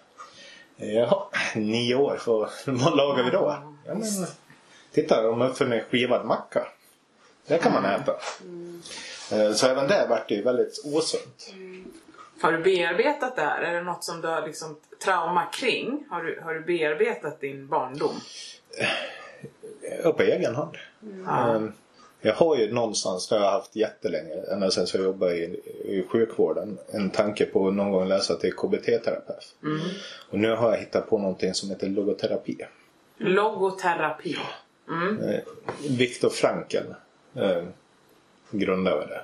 Jaha, nio år, för vad lagar vi då? Ja, men, titta, de har skivad macka. Det kan man äta. Eh, Så även där vart det ju väldigt osunt. Har du bearbetat det här? Är det något som du har liksom trauma kring? Har du, har du bearbetat din barndom? Ja, på egen hand. Ja. Eh, Jag har ju någonstans, det har jag haft jättelänge, ända sedan jag jobbade i, i sjukvården, en tanke på att någon gång läsa till KBT-terapeut. Och nu har jag hittat på någonting som heter logoterapi. Logoterapi. Mm. Eh, Viktor Frankl eh, grundade det.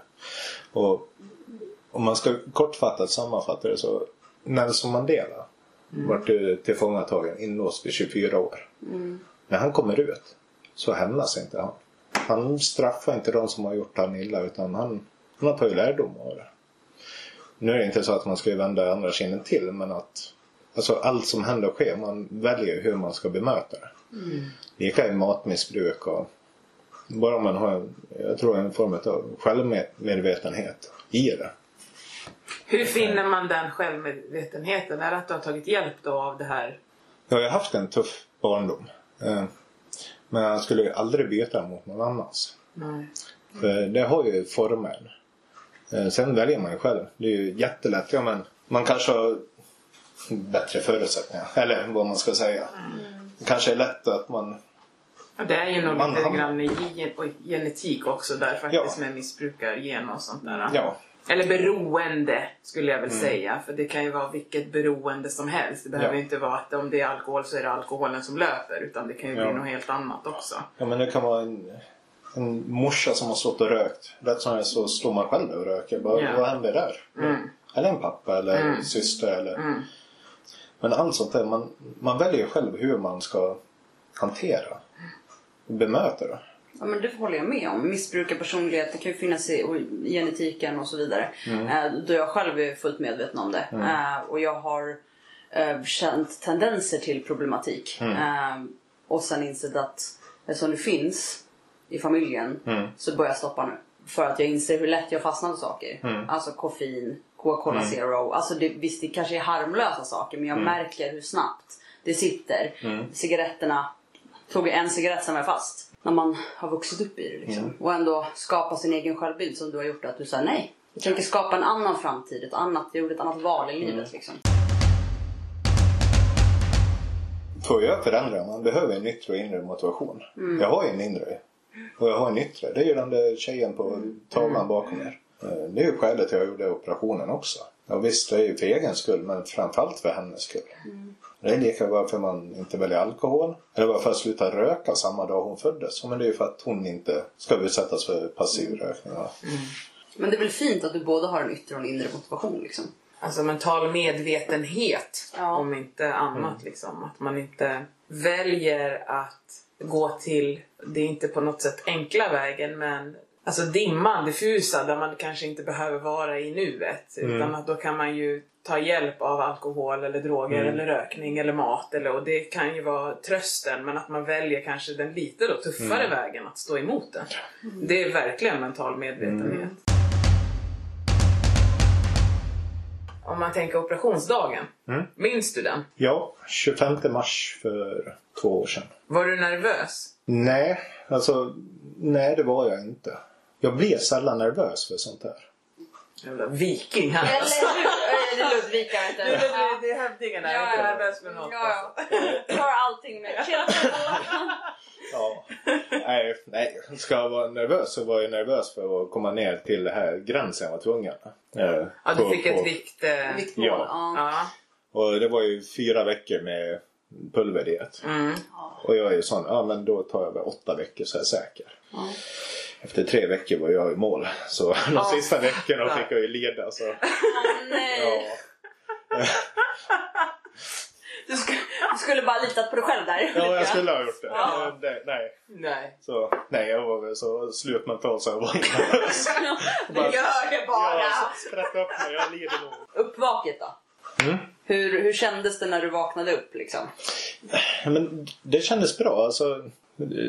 Och om man ska kortfattat sammanfatta det så Nelson Mandela vart ju tillfångatagen inlåst vid 24 år. När han kommer ut så hämnas inte han. Han straffar inte de som har gjort han illa utan han, han har tagit lärdom av det. Nu är det inte så att man ska vända andra kinden till men att alltså allt som händer och sker, man väljer hur man ska bemöta det. Lika i matmissbruk och bara man har, jag tror en form av självmedvetenhet i det. Hur finner man den självmedvetenheten? Är det att du har tagit hjälp då av det här? Jag har haft en tuff barndom. Eh, Men jag skulle ju aldrig byta mot någon annans. Nej. För det har ju former. Eh, Sen väljer man ju själv. Det är ju jättelätt. Ja, men man kanske har bättre förutsättningar. Eller vad man ska säga. Det kanske är lätt att man... Ja, det är ju nog Man- lite grann gen- genetik också där faktiskt Ja. med missbrukargen och sånt där. Ja. Eller beroende skulle jag väl säga. För det kan ju vara vilket beroende som helst. Det behöver Ja. inte vara att om det är alkohol så är det alkoholen som löper. Utan det kan ju Ja. bli något helt annat också. ja men det kan vara en, en morsa som har stått och rökt. Rätt som så står man själv och röker. Bara, Ja. Vad händer där? Mm. Eller en pappa eller en syster. Eller... Mm. Men allt sånt där. Man, man väljer själv hur man ska hantera bemöta det. Ja, men det håller jag med om. Missbrukarpersonlighet det kan ju finnas i genetiken och så vidare. Eh, då jag själv är fullt medveten om det. Eh, och jag har eh, känt tendenser till problematik. Eh, och sen insett att eftersom det finns i familjen så börjar jag stoppa nu. För att jag inser hur lätt jag fastnar för saker. Alltså koffein, Coca-Cola Zero. Alltså det, visst det kanske är harmlösa saker men jag märker hur snabbt det sitter. Cigaretterna tog en cigarett sen var jag fast. När man har vuxit upp i det liksom. Och ändå skapa sin egen självbild som du har gjort. Att du säger nej. Jag tänker skapa en annan framtid. Ett annat, jag gjorde ett annat val i livet liksom. För att göra förändringar, man behöver en yttre och inre motivation. Jag har ju en inre. Och jag har en yttre. Det är ju den där tjejen på tavlan bakom er. Eh, Det är ju skälet till att jag gjorde operationen också. Ja visst, det är ju för egen skull men framförallt för hennes skull. Det är lika varför man inte väljer alkohol. Eller varför jag slutade röka samma dag hon föddes. Men det är ju för att hon inte ska utsättas för passiv rökning. va. Men det är väl fint att du både har en yttre och en inre motivation liksom. Alltså mental medvetenhet Ja. om inte annat. Liksom. Att man inte väljer att gå till, det är inte på något sätt enkla vägen men Alltså dimman, diffusa, där man kanske inte behöver vara i nuet. Utan att då kan man ju ta hjälp av alkohol eller droger eller rökning eller mat. Eller, och det kan ju vara trösten men att man väljer kanske den lite då tuffare vägen att stå emot den. Det är verkligen mental medvetenhet. Om man tänker operationsdagen. Minns du den? Ja, 25 mars för två år sedan. Var du nervös? Nej, alltså nej det var jag inte. Jag blir sällan nervös för sånt här. Jävla viking här alltså. Eller är Ludvika vet Det, du. det, är är inte nervös för något. Ja, alltså. ja. Tar allting med. Ja. Nej, nej, ska jag vara nervös så var jag nervös för att komma ner till det här gränsen jag var tvungen. Eh, Ja, du fick på- ett vikt... eh, Viktmål. Ja. Ja. Ja. Och det var ju fyra veckor med pulverdiet. Mm. Och jag är ju sån, ja men då tar jag väl åtta veckor så är jag säker. Ja. Efter tre veckor var jag i mål. Så de Ja, sista veckorna fick jag ju leda. Så, nej. ja. Du, skulle, du skulle bara litat på dig själv där. ja, jag skulle ha gjort det. Ja. Men det nej. Nej. Så, nej, jag var väl så slutmental så jag var nervös. Du gör det bara. Ja, så sprätta upp mig, jag lider nog. Uppvaket då? Mm. Hur, hur kändes det när du vaknade upp liksom? Men det kändes bra. Alltså,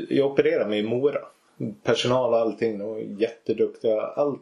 jag opererade mig i Mora. Personal och allting, de var jätteduktiga. Allt,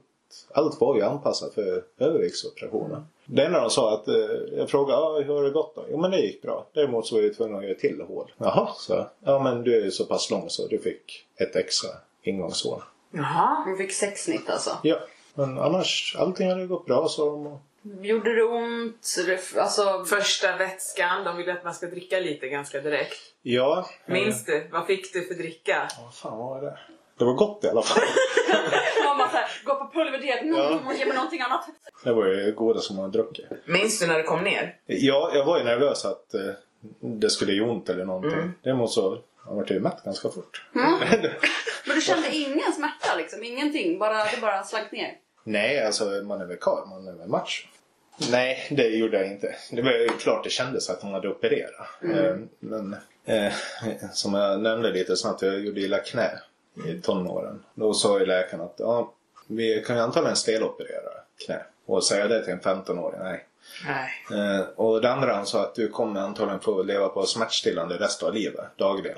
allt var ju anpassat för överviktsoperationen. Det enda de sa att, eh, jag frågade ah, hur har det gått då? Jo men det gick bra. Däremot så var jag tvungen att göra till hål. Jaha, så. Ja men du är ju så pass lång så du fick ett extra ingångshål. Jaha. Du fick sex snitt alltså. Ja, men annars allting hade gått bra så de. Gjorde det ont? Alltså, Första vätskan, de vill att man ska dricka lite ganska direkt. Ja. Minns du? Vad fick du för dricka? Vad fan var det? Det var gott i alla fall. mamma såhär, gå på pulverdiet, mm, Ja. ge mig någonting annat. Det var ju goda som man druckit. Minns du när du kom ner? Ja, jag var ju nervös att eh, det skulle göra ont eller någonting. Däremot så jag vart ju mätt ganska fort. Men du kände ingen smärta liksom? Ingenting? Bara, det bara slank ner? Nej, alltså man är väl karl, man är väl macho. Nej, det gjorde jag inte. Det var ju klart det kändes att hon hade opererat. Eh, men eh, som jag nämnde lite snabbt, jag gjorde illa knä i tonåren. Då sa ju läkaren att ja, vi kan ju antagligen steloperera knä. Och säga det till en 15-åring, nej. Nej. Eh, och det andra han sa att du kommer antagligen få leva på smärtstillande resten av livet, dagligen.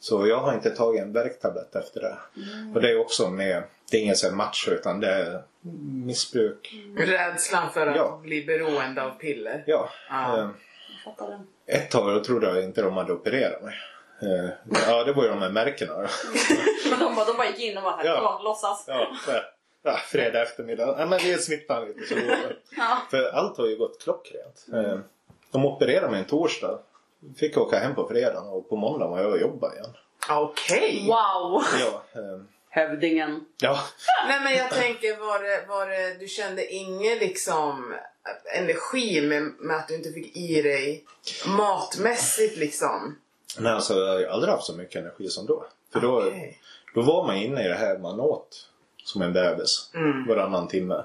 Så jag har inte tagit en värktablett efter det. Och det är också med, det är inget så här macho utan det är missbruk. Rädslan för att Ja. bli beroende av piller. Ja. Ja. Eh, Jag fattar den. ett tag då trodde jag inte de hade opererat mig. Eh, ja, det var ju de här märkena. Men de bara, de bara gick in och bara, Ja. låtsas. Ja, ja, fredag eftermiddag. Ja, men vi snittar lite så. Ja. För allt har ju gått klockrent. Eh, De opererade mig en torsdag. Fick åka hem på fredagen och på måndag var jag och jobbade igen. Okej. Wow! Ja, eh, Hövdingen. ja. Nej men jag tänker, var det, var det, du kände ingen liksom energi med, med att du inte fick i dig matmässigt liksom? Men alltså jag har aldrig haft så mycket energi som då. För då, Okej. då var man inne i det här man åt som en bebis varannan timme.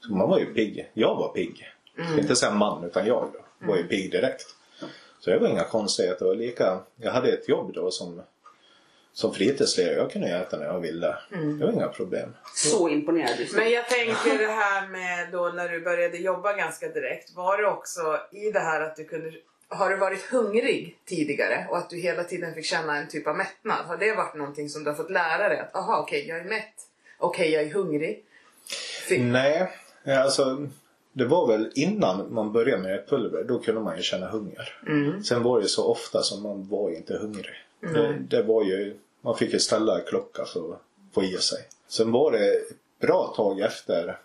Så man var ju pigg. Jag var pigg. Ska inte säga man utan jag då. Var ju pigg direkt. Så det var inga konstigheter. Och lika, jag hade ett jobb då som, som fritidsledare. Jag kunde äta när jag ville. Det var inga problem. Så imponerad. Men jag tänker det här med då när du började jobba ganska direkt. Var det också i det här att du kunde har du varit hungrig tidigare och att du hela tiden fick känna en typ av mättnad? Har det varit någonting som du har fått lära dig? Att aha, okej, jag är mätt. Okej, jag är hungrig. Fick, Nej, alltså det var väl innan man började med pulver. Då kunde man ju känna hunger. Sen var det så ofta som man var inte hungrig. Det, det var ju, man fick ju ställa klocka för att få i sig. Sen var det ett bra tag efter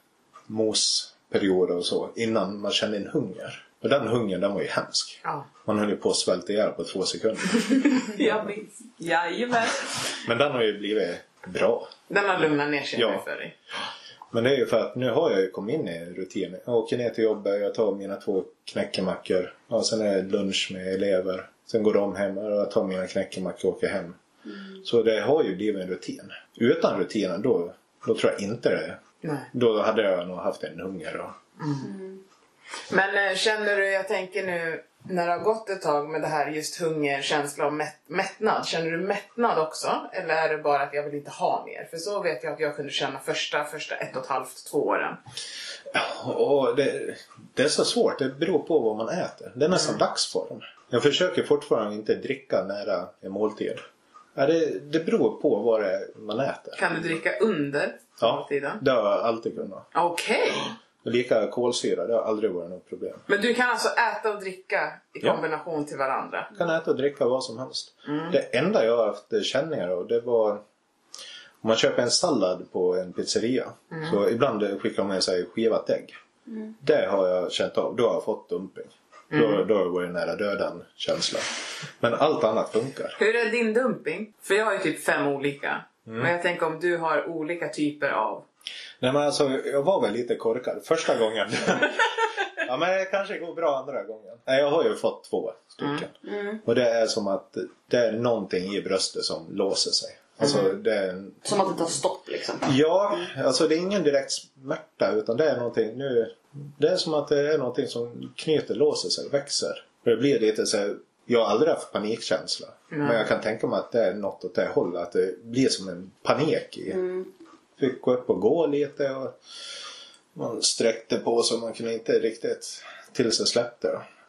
mosperioder och så innan man kände en hunger. Och den hungern den var ju hemsk. Ja. Man höll ju på att svälta ihjäl på två sekunder. Jag minns. Jajamän. Men den har ju blivit bra. Den har lugnat ner sig Ja. för dig. Men det är ju för att nu har jag ju kommit in i en rutin. Jag åker ner till jobbet, jag tar mina två knäckemackor. Och sen är det lunch med elever. Sen går de hem och jag tar mina knäckemackor och åker hem. Så det har ju blivit en rutin. Utan rutinen då, då tror jag inte det. Nej. Då hade jag nog haft en hunger. Och, Men eh, känner du, jag tänker nu när det har gått ett tag med det här just hunger, känsla och mätt, mättnad. Känner du mättnad också? Eller är det bara att jag vill inte ha mer? För så vet jag att jag kunde känna första, första ett och ett halvt, två åren. och det, det är så svårt, det beror på vad man äter. Det är nästan dagsform. Jag försöker fortfarande inte dricka nära en måltid. Ja, det, det beror på vad det är man äter. Kan du dricka under Ja, måltiden? det har jag alltid kunnat. Okej! Och Lika kolsyra, det har aldrig varit något problem. Men du kan alltså äta och dricka i Ja. kombination till varandra? Jag kan äta och dricka vad som helst. Det enda jag har haft känningar av det var om man köper en sallad på en pizzeria. Så ibland skickar de med sig skivat ägg. Det har jag känt av. Då har jag fått dumping. Då, då har det varit nära döden känsla. Men allt annat funkar. Hur är din dumping? För jag har ju typ fem olika. Mm. Men jag tänker om du har olika typer av... Nej men alltså jag var väl lite korkad första gången. ja men det kanske går bra andra gången. Nej jag har ju fått två stycken. Och det är som att det är någonting i bröstet som låser sig. Alltså det är en... Som att det tar stopp liksom. Ja, alltså det är ingen direkt smärta utan det är någonting nu. Det är som att det är någonting som knyter, låser sig, växer. Det blir lite så här, jag har aldrig haft panikkänsla. Men jag kan tänka mig att det är något åt det hållet. Att det blir som en panik i. Fick gå upp och gå lite och man sträckte på så man kunde inte riktigt tills det släppte.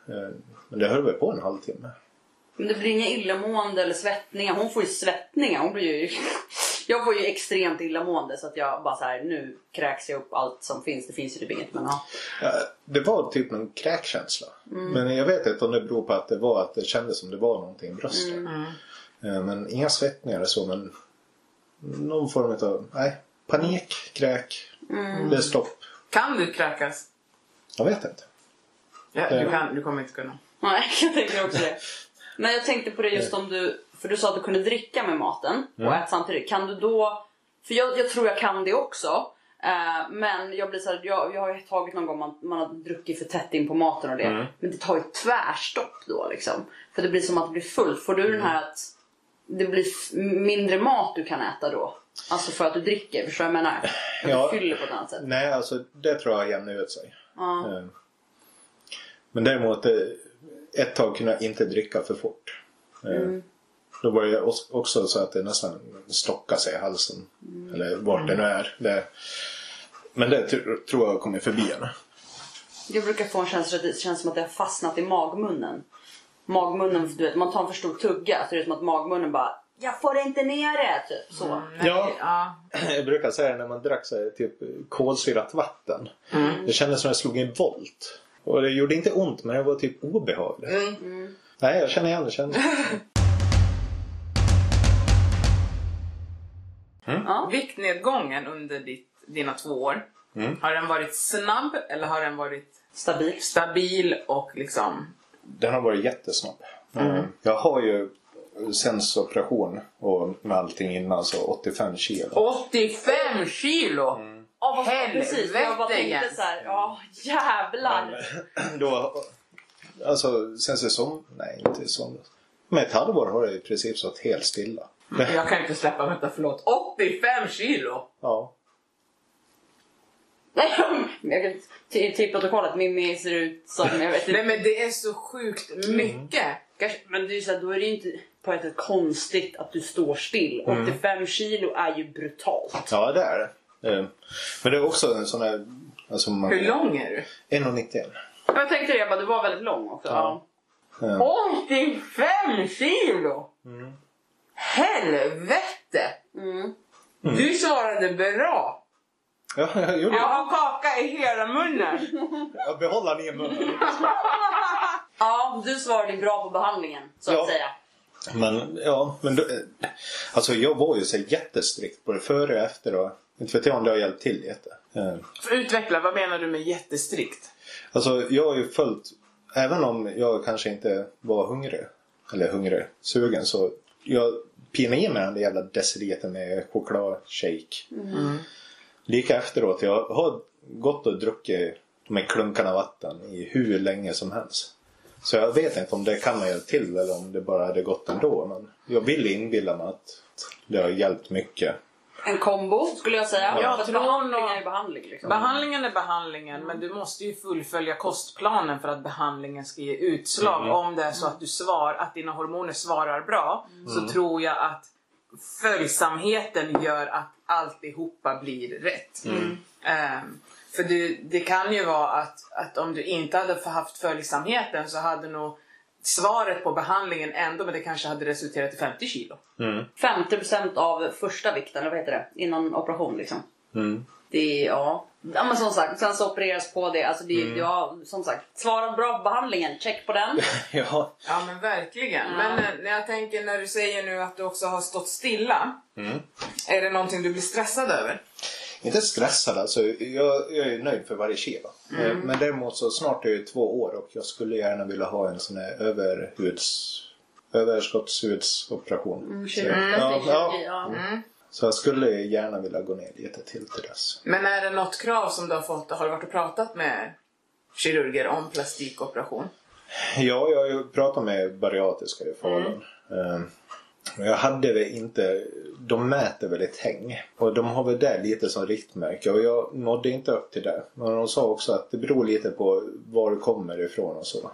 Eh, Men det höll väl på en halvtimme. Men det blir inga illamående eller svettningar. Hon får ju svettningar. Hon blir ju... Jag får ju extremt illamående så att jag bara så här, nu kräks jag upp allt som finns. Det finns ju typ inget men ja. Det var typ en kräkkänsla. Men jag vet inte om det beror på att det var att det kändes som det var någonting i bröstet. Eh, Men inga svettningar eller så men någon form av, nej, panik, kräk, det är stopp. Kan du kräkas? Jag vet inte. Ja, du, kan, du kommer inte kunna. Nej, jag tänker också det. Men jag tänkte på det just om du... För du sa att du kunde dricka med maten och äta samtidigt. Kan du då... För jag, jag tror jag kan det också. Eh, men jag blir så här, jag, jag har ju tagit någon gång man, man har druckit för tätt in på maten och det. Men det tar ju tvärstopp då liksom. För det blir som att det blir fullt. Får du den här att det blir mindre mat du kan äta då? Alltså för att du dricker, förstår du vad jag menar? Att Ja. du fyller på ett annat sätt. Nej, alltså det tror jag jämnar ut sig. Ja. Eh, Men däremot, eh, ett tag kunde jag inte dricka för fort. Eh, Då var det också så att det nästan stockade sig i halsen. Eller vart det nu är. Det, men det tr- tror jag kommer förbi henne. Jag brukar få en känsla att det känns som att det har fastnat i magmunnen. Magmunnen, du vet, man tar en för stor tugga så är det som att magmunnen bara Jag får inte ner det! Typ så. Ja. ja. Jag brukar säga när man drack så här, typ kolsyrat vatten. Det kändes som att jag slog en volt. Och det gjorde inte ont men det var typ obehagligt. Nej, jag känner igen det. Känner. Ja. Viktnedgången under ditt, dina två år. Mm. Har den varit snabb eller har den varit Stabil. stabil och liksom... Den har varit jättesnabb. Eh, Jag har ju sen operation och med allting innan så 85 kilo. 85 kilo! Ja, vad Helvete. Jag bara tänkte Jens. så här, ja jävlar. Då, alltså sen säsong, nej inte säsong. Med ett halvår har det i princip stått helt stilla. Jag kan inte släppa, vänta förlåt. 85 kilo! Ja. Nej, jag kan, till, till protokollet, Mimmi ser ut som, jag vet Nej inte. men det är så sjukt mycket. Kanske, men det är så här, då är det ju inte på ett sätt konstigt att du står still. 85 kilo är ju brutalt. ja, det är det. Eh, Men det är också en sån här... Alltså man, Hur lång är du? 1,91. Jag tänkte det, jag bara, du var väldigt lång också. Ja. Ja. Eh, 85 kilo! Helvete! Mm. Du svarade bra. Ja, jag gjorde Jag har kaka i hela munnen. Jag behåller den i munnen. ja, du svarade bra på behandlingen så att Ja. säga. Men ja, men då, eh, alltså jag var ju så jättestrikt både före och efter och inte vet jag om det har hjälpt till jätte. Eh, För Utveckla, vad menar du med jättestrikt? Alltså jag har ju följt, även om jag kanske inte var hungrig, eller hungrig, sugen så jag pinade i mig den där jävla deciliter med chokladshake. lika efteråt, jag har gått och druckit de här klunkarna vatten i hur länge som helst. Så jag vet inte om det kan ha hjälpt till eller om det bara hade gått ändå. Men jag vill inbilla mig att det har hjälpt mycket. En kombo skulle jag säga. Att tror behandling är behandling. Liksom. Behandlingen är behandlingen men du måste ju fullfölja kostplanen för att behandlingen ska ge utslag. Om det är så att, du svar, att dina hormoner svarar bra så tror jag att följsamheten gör att alltihopa blir rätt. Ehm, för du, det kan ju vara att, att om du inte hade haft följsamheten så hade nog svaret på behandlingen ändå, men det kanske hade resulterat i 50 kilo. 50% av första vikten, eller vad heter det? Innan operation liksom. Mm. Det är, ja. Ja men som sagt, sen så opereras på det. Alltså det, ja, som sagt, svarat bra på behandlingen, check på den. Ja. Ja men verkligen. Men eh, när jag tänker när du säger nu att du också har stått stilla. Är det någonting du blir stressad över? Inte stressad alltså. Jag, jag är nöjd för varje kilo. Eh, Men däremot så snart är det två år och jag skulle gärna vilja ha en sån här överhuds överskottshudsoperation. Mm, ja, ja. ja. Så jag skulle gärna vilja gå ner lite till till dess. Men är det något krav som du har fått? Har du varit och pratat med kirurger om plastikoperation? Ja, jag har ju pratat med bariatriska i Falun. Eh, Men jag hade väl inte... De mäter väl ett häng. Och de har väl det lite som riktmärke. Och jag nådde inte upp till det. Men de sa också att det beror lite på var du kommer ifrån och så.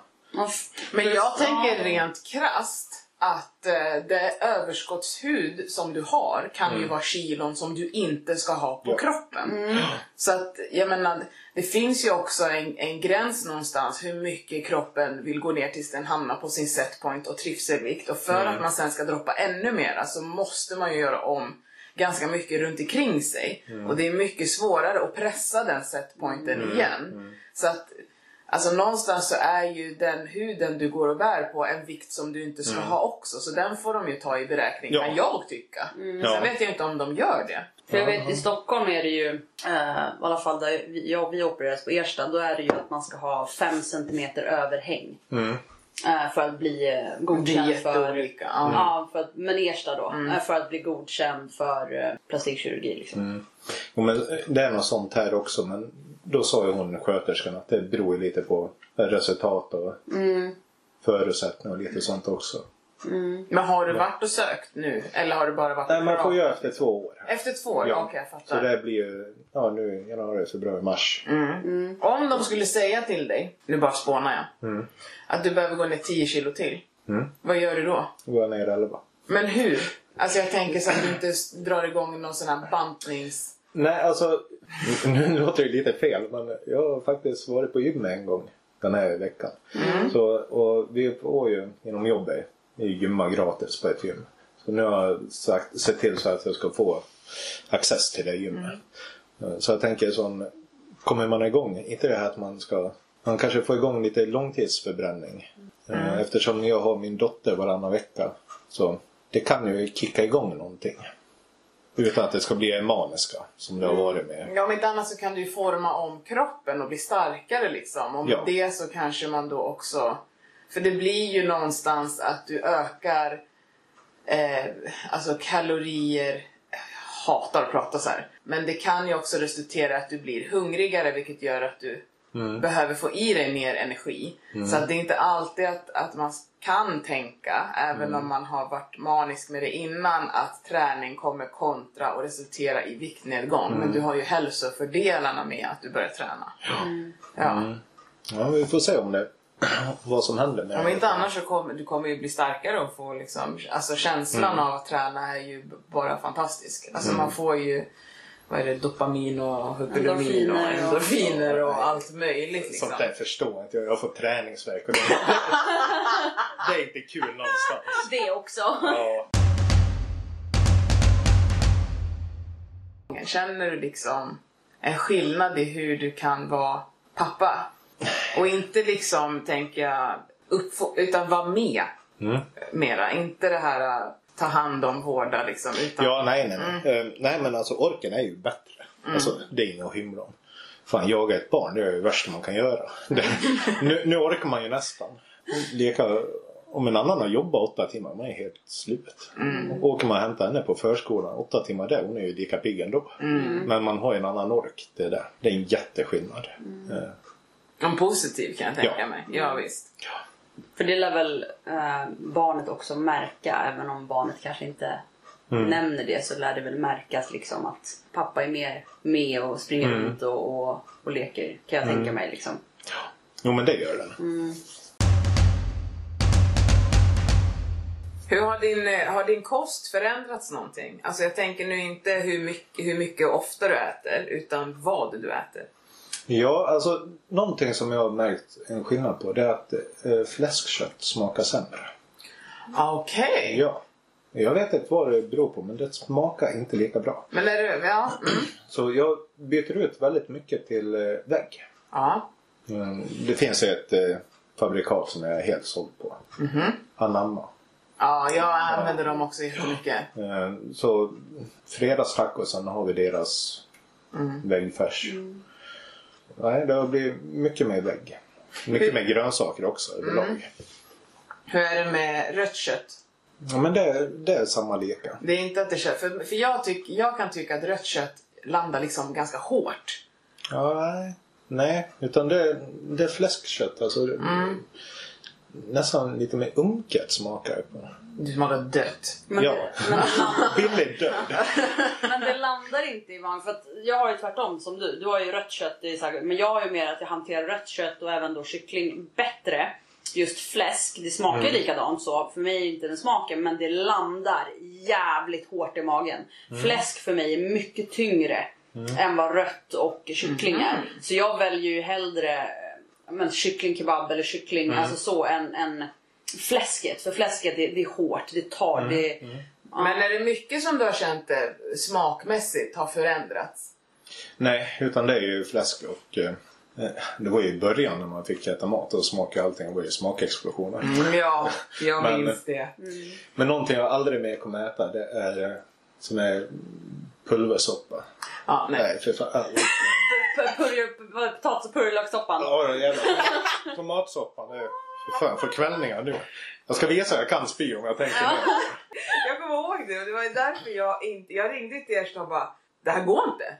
Men jag ja. tänker rent krasst att eh, det överskottshud som du har kan ju vara kilon som du inte ska ha på Ja. kroppen. Så att jag menar, det finns ju också en, en gräns någonstans hur mycket kroppen vill gå ner tills den hamnar på sin setpoint och trivselvikt. Och för att man sen ska droppa ännu mer så måste man ju göra om ganska mycket runt omkring sig. Och det är mycket svårare att pressa den setpointen igen. Så att Alltså någonstans så är ju den huden du går och bär på en vikt som du inte ska ha också. Så den får de ju ta i beräkning Ja. kan jag tycka. Men Ja. sen vet jag inte om de gör det. För jag vet i Stockholm är det ju, eh, i alla fall där vi, jag, vi opereras på Ersta, då är det ju att man ska ha 5 cm överhäng. Mm. Eh, för att bli eh, Det är godkänd för... jätteolika. Ja. Ja, för att, men Ersta då. eh, För att bli godkänd för eh, plastikkirurgi. Liksom. Jo, men det är något sånt här också. Men då sa ju hon sköterskan att det beror ju lite på resultat och förutsättningar och lite sånt också. Men har du varit och sökt nu? Eller har du bara varit Nej, man får ju efter två år. Efter två år? Ja. Okej, jag Så fattar. det blir ju, ja nu januari, februari, mars. Om de skulle säga till dig, nu bara spånar jag, Mm. att du behöver gå ner 10 kilo till. Mm. Vad gör du då? Går jag ner 11. Men hur? Alltså jag tänker så att du inte drar igång någon sån här bantnings... Nej, alltså nu låter det lite fel men jag har faktiskt varit på gym en gång den här veckan. Så, och vi får ju inom jobbet gymma gratis på ett gym. Så nu har jag sagt, sett till så att jag ska få access till det gymmet. Så jag tänker som, kommer man igång, inte det här att man ska, man kanske får igång lite långtidsförbränning. Eh, Eftersom jag har min dotter varannan vecka. Så det kan ju kicka igång någonting. Utan att det ska bli en maniska som det har varit med. Ja, om inte annat så kan du ju forma om kroppen och bli starkare liksom. Med Ja. det så kanske man då också... För det blir ju någonstans att du ökar eh, alltså kalorier. Jag hatar att prata så här. Men det kan ju också resultera att du blir hungrigare vilket gör att du behöver få i dig mer energi. Så att det är inte alltid att, att man kan tänka, även om man har varit manisk med det innan, att träning kommer kontra och resultera i viktnedgång. Men du har ju hälsofördelarna med att du börjar träna. Ja. Ja, vi får se om det, vad som händer med Om det. inte annars så kommer du kommer ju bli starkare och få liksom, alltså känslan av att träna är ju bara fantastisk. Alltså man får ju, vad är det, dopamin och hyperdomin och Endorfiner och- och allt möjligt liksom. Sånt där förstår inte jag. Jag får träningsvärk och det, det är inte kul någonstans. Det också. Ja. Känner du liksom en skillnad i hur du kan vara pappa? Och inte liksom, tänker jag, utan vara med Mm. mera. Inte det här ta hand om hårda liksom. Utan, Ja, nej, nej. nej. Eh, nej, men alltså orken är ju bättre. Alltså, det är inget att hymla om. Fan, jaga ett barn, det är det värsta man kan göra. Det, nu, nu orkar man ju nästan. Leka om en annan har jobbat åtta timmar, man är helt slut. Mm. Åker man och hämtar henne på förskolan, åtta timmar där, hon är ju lika pigg ändå. Mm. Men man har ju en annan ork. Det, där. det är en jätteskillnad. Mm. Eh, En positiv kan jag tänka Ja. mig. Ja visst. För det lär väl eh, barnet också märka, även om barnet kanske inte nämner det så lär det väl märkas liksom att pappa är mer med och springer runt och, och, och leker kan jag tänka mig. Liksom. Jo men det gör den. Hur har din, eh, har din kost förändrats någonting? Alltså jag tänker nu inte hur mycket, hur mycket och ofta du äter, utan vad du äter. Ja, alltså någonting som jag har märkt en skillnad på det är att eh, fläskkött smakar sämre. Ah, Okej. Ja. Jag vet inte vad det beror på men det smakar inte lika bra. Men är det... Ja. Mm. Så jag byter ut väldigt mycket till eh, vägg. ja. Mm, Det finns ett eh, fabrikat som jag är helt såld på. Anamma. Ja, jag använder dem också jättemycket. Eh, Så fredagstacosen har vi deras väggfärs. Nej, det har blivit mycket mer vägg. Mycket mer grönsaker också överlag. Hur är det med rött kött? Ja, men det, det är samma leka. Det är inte att det kött. För, för jag, tyck, jag kan tycka att rött kött landar liksom ganska hårt. Ja, nej. nej, utan det, det är fläskkött. Alltså, det- Nästan lite mer unket smakar det på. Du smakar dött. Men, Ja. det, men, det Billig död. men det landar inte i vagn. För att jag har ju tvärtom som du. Du har ju rött kött, det är säkert, men jag har ju mer att jag hanterar rött kött och även då kyckling bättre. Just fläsk, det smakar ju likadant så. För mig är inte den smaken men det landar jävligt hårt i magen. Fläsk för mig är mycket tyngre än vad rött och kyckling är. Så jag väljer ju hellre men, kycklingkebab eller kyckling, alltså så, än, än fläsket. För fläsket det, det är hårt, det tar, det... Ja. Men är det mycket som du har känt eh, smakmässigt har förändrats? Nej, utan det är ju fläsk och eh, det var ju i början när man fick äta mat och smaka allting. Det var ju smakexplosioner. Mm, ja, jag Men- minns det. Men någonting jag aldrig mer kommer äta det är eh, sån här pulversoppa. Ja, nej. Nej, för fan. Potatis och purjolökssoppan. Ja, den jävla tomatsoppan. Det är för fan förkvällningar nu. Jag ska visa att jag kan spy om jag tänker Ja. Jag kommer ihåg det och det var ju därför jag inte... Jag ringde till er och bara Det här går inte.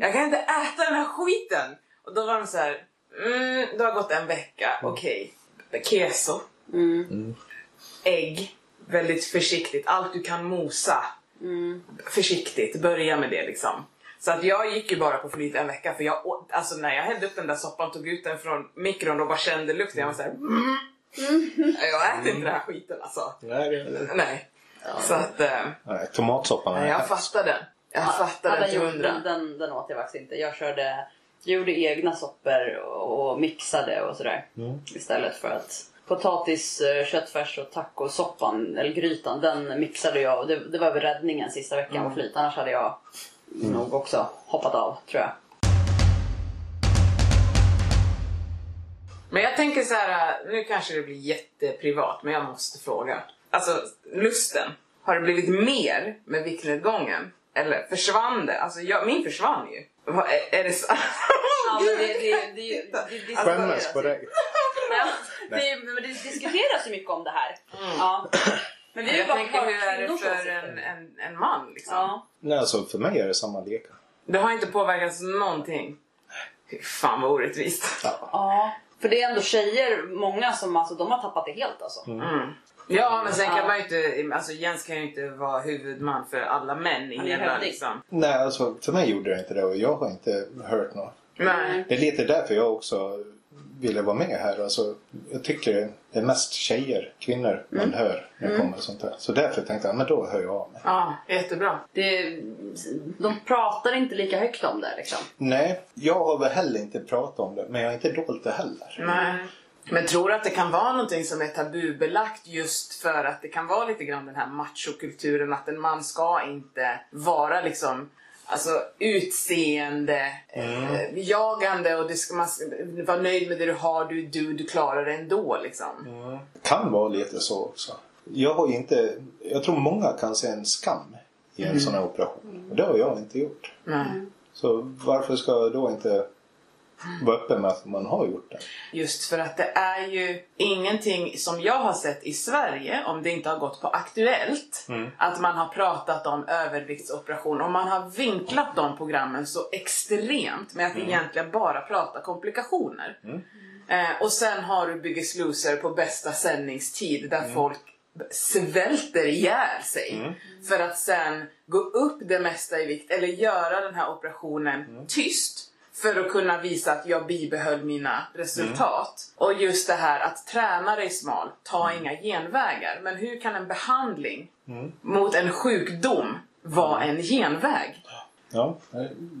Jag kan inte äta den här skiten. Och då var de så här. Mm, det har gått en vecka. Okej. Keso. Ägg. Väldigt försiktigt. Allt du kan mosa. Försiktigt. Börja med det liksom. Så att jag gick ju bara på flyt en vecka för jag åt, alltså när jag hällde upp den där soppan tog ut den från mikron och bara kände lukten. Jag var såhär mm. Jag äter inte den här skiten alltså. Nej, det, Nej. Så att eh, nej, tomatsoppan är jag fattar den. Jag fattar Ja, den till hundra. den, den, den åt jag faktiskt inte. Jag körde, jag gjorde egna soppor och mixade och sådär. Istället för att potatis, eh, köttfärs och tacosoppan, eller grytan, den mixade jag. Och det, det var väl räddningen sista veckan på flyt. Annars hade jag nog också hoppat av, tror jag. Men jag tänker så här, nu kanske det blir jätteprivat, men jag måste fråga. Alltså, lusten. Har det blivit mer med viktnedgången? Eller försvann det? Alltså, jag, min försvann ju. Vad- Är, är det så? Ja, men det, det, det, det, det, det Skämmes på dig. Det, men det diskuteras ju mycket om det här. Ja. Men vi har ju bara tänker, hur är det för en, en, en man liksom? Ja. Nej, alltså för mig är det samma leka. Det har inte påverkats någonting. Fy fan vad orättvist. ja. För det är ändå tjejer, många som alltså, de har tappat det helt alltså. Ja, men sen kan Ja. man ju inte... Alltså Jens kan ju inte vara huvudman för alla män i är hela liksom. Nej, alltså för mig gjorde det inte det och jag har inte hört något. Nej. Det är lite därför jag också ville vara med här. Alltså, jag tycker det är mest tjejer, kvinnor man hör när det kommer sånt här. Så därför tänkte jag, men då hör jag av mig. Ja, jättebra. Det, de pratar inte lika högt om det liksom. Nej, jag har väl heller inte pratat om det, men jag har inte dolt det heller. Nej. Men tror du att det kan vara någonting som är tabubelagt just för att det kan vara lite grann den här machokulturen att en man ska inte vara liksom Alltså utseende, eh, jagande och det ska man vara nöjd med det du har, du är du, du klarar det ändå liksom. Kan vara lite så också. Jag har inte, jag tror många kan se en skam i en sån här operation. Och det har jag inte gjort. Så varför ska då inte vara öppen med att man har gjort det. Just för att det är ju ingenting som jag har sett i Sverige, om det inte har gått på Aktuellt, att man har pratat om överviktsoperation. Och man har vinklat de programmen så extremt med att egentligen bara prata komplikationer. Eh, och sen har du Biggest Loser på bästa sändningstid där folk svälter ihjäl sig. För att sen gå upp det mesta i vikt eller göra den här operationen tyst för att kunna visa att jag bibehöll mina resultat. Och just det här att träna dig smal, ta inga genvägar. Men hur kan en behandling mot en sjukdom vara en genväg? Ja,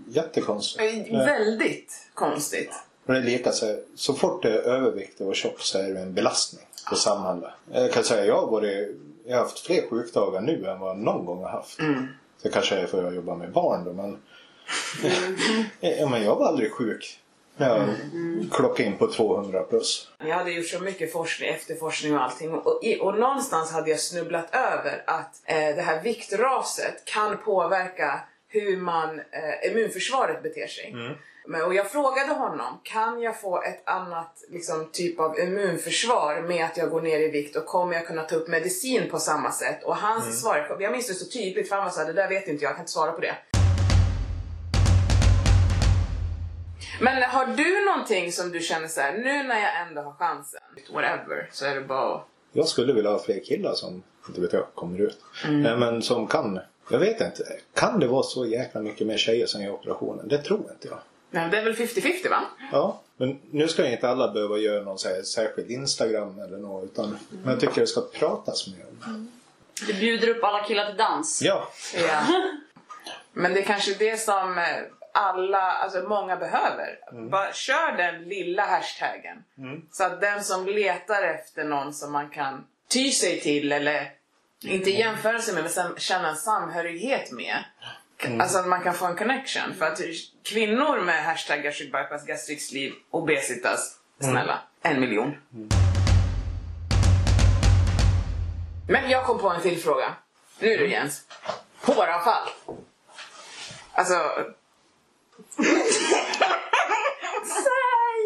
jättekonstigt. Väldigt konstigt. Och det är lika så, så fort det är övervikt och tjock så är det en belastning för samhället. Jag kan säga jag har, varit, jag har haft fler sjukdagar nu än vad jag någon gång har haft. Det kanske är för att jag jobbar med barn då men, ja, men jag var aldrig sjuk när jag klockade in på 200 plus. Jag hade gjort så mycket forskning, efterforskning och allting och, i, och någonstans hade jag snubblat över att eh, det här viktraset kan påverka hur man, eh, immunförsvaret beter sig. Men, och jag frågade honom, kan jag få ett annat liksom, typ av immunförsvar med att jag går ner i vikt och kommer jag kunna ta upp medicin på samma sätt? Och hans svar, jag minns det så tydligt för han var såhär, det där vet inte jag, jag kan inte svara på det. Men har du någonting som du känner så här, nu när jag ändå har chansen, whatever, så är det bara Jag skulle vilja ha fler killar som, inte vet jag, kommer ut. Eh, Men som kan, jag vet inte. Kan det vara så jäkla mycket mer tjejer som gör operationen? Det tror inte jag. Nej, det är väl 50-50 va? Ja, men nu ska inte alla behöva göra någon så här särskild Instagram eller något utan men jag tycker det ska pratas mer om det. Du bjuder upp alla killar till dans. Ja, Ja. Men det är kanske det som eh, alla, alltså många behöver. Bara kör den lilla hashtaggen. Så att den som letar efter någon som man kan ty sig till eller inte jämföra sig med men känna en samhörighet med. Alltså att man kan få en connection. För att kvinnor med hashtag gastric bypass, gastric sleeve, obesitas, snälla, en miljon. Men jag kom på en till fråga. Nu du Jens. Håravfall. Alltså... Säg!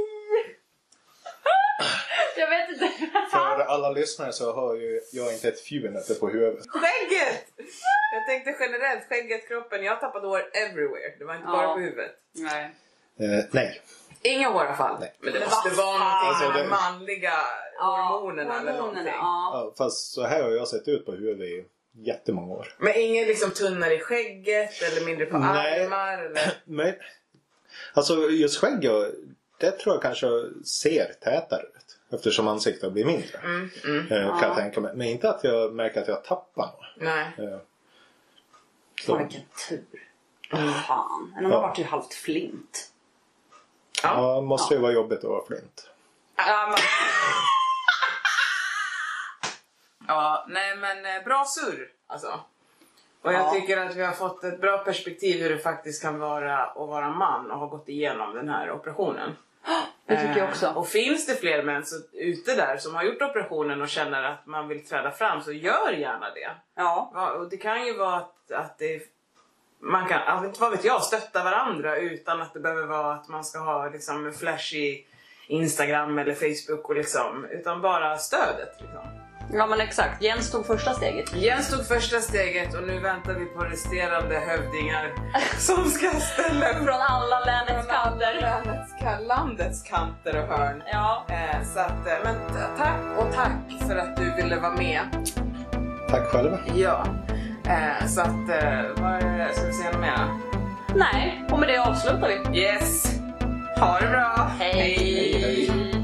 Jag vet inte. för alla lyssnare så har ju jag inte ett fjun uppe på huvudet. Skägget! Jag tänkte generellt, skägget, kroppen. Jag har tappat hår everywhere. Det var inte bara Ja. på huvudet. Nej. Eh, nej. Inga håravfall. Nej. Men det Men måste vad vara någonting Alltså, med de det- manliga hormonerna eller någonting. Ja. Ja, fast så här har jag sett ut på huvudet i jättemånga år. Men inget liksom tunnare i skägget eller mindre på Nej. armar eller... Men, alltså just skägg, det tror jag kanske ser tätare ut. Eftersom ansiktet blivit mindre. Mm, mm. Eh, kan jag tänka mig. Men inte att jag märker att jag tappar något. Nej. Eh, Fan så. vilken tur. Fan. En har Ja. varit ju halvt flint. Ja, måste ju vara jobbigt att vara flint. Ja, men... Ja, nej men eh, bra surr alltså. Och jag Ja. tycker att vi har fått ett bra perspektiv hur det faktiskt kan vara att vara man och ha gått igenom den här operationen. Det tycker jag Eh, också. Och finns det fler män så, ute där som har gjort operationen och känner att man vill träda fram så gör gärna det. Ja. Ja, och det kan ju vara att, att det man kan, alltså, vad vet jag, stötta varandra utan att det behöver vara att man ska ha liksom en flashy Instagram eller Facebook och liksom, utan bara stödet. Liksom. Ja men exakt. Jens tog första steget. Jens tog första steget och nu väntar vi på resterande hövdingar som ska ställa upp Från alla länets från alla kanter. länets, landets kanter och hörn. Ja. Eh, så att, eh, men tack och tack för att du ville vara med. Tack själva. Ja. Eh, så att, eh, vad ska vi säga något mer? Nej, och med det avslutar vi. Yes! Ha det bra! Hej.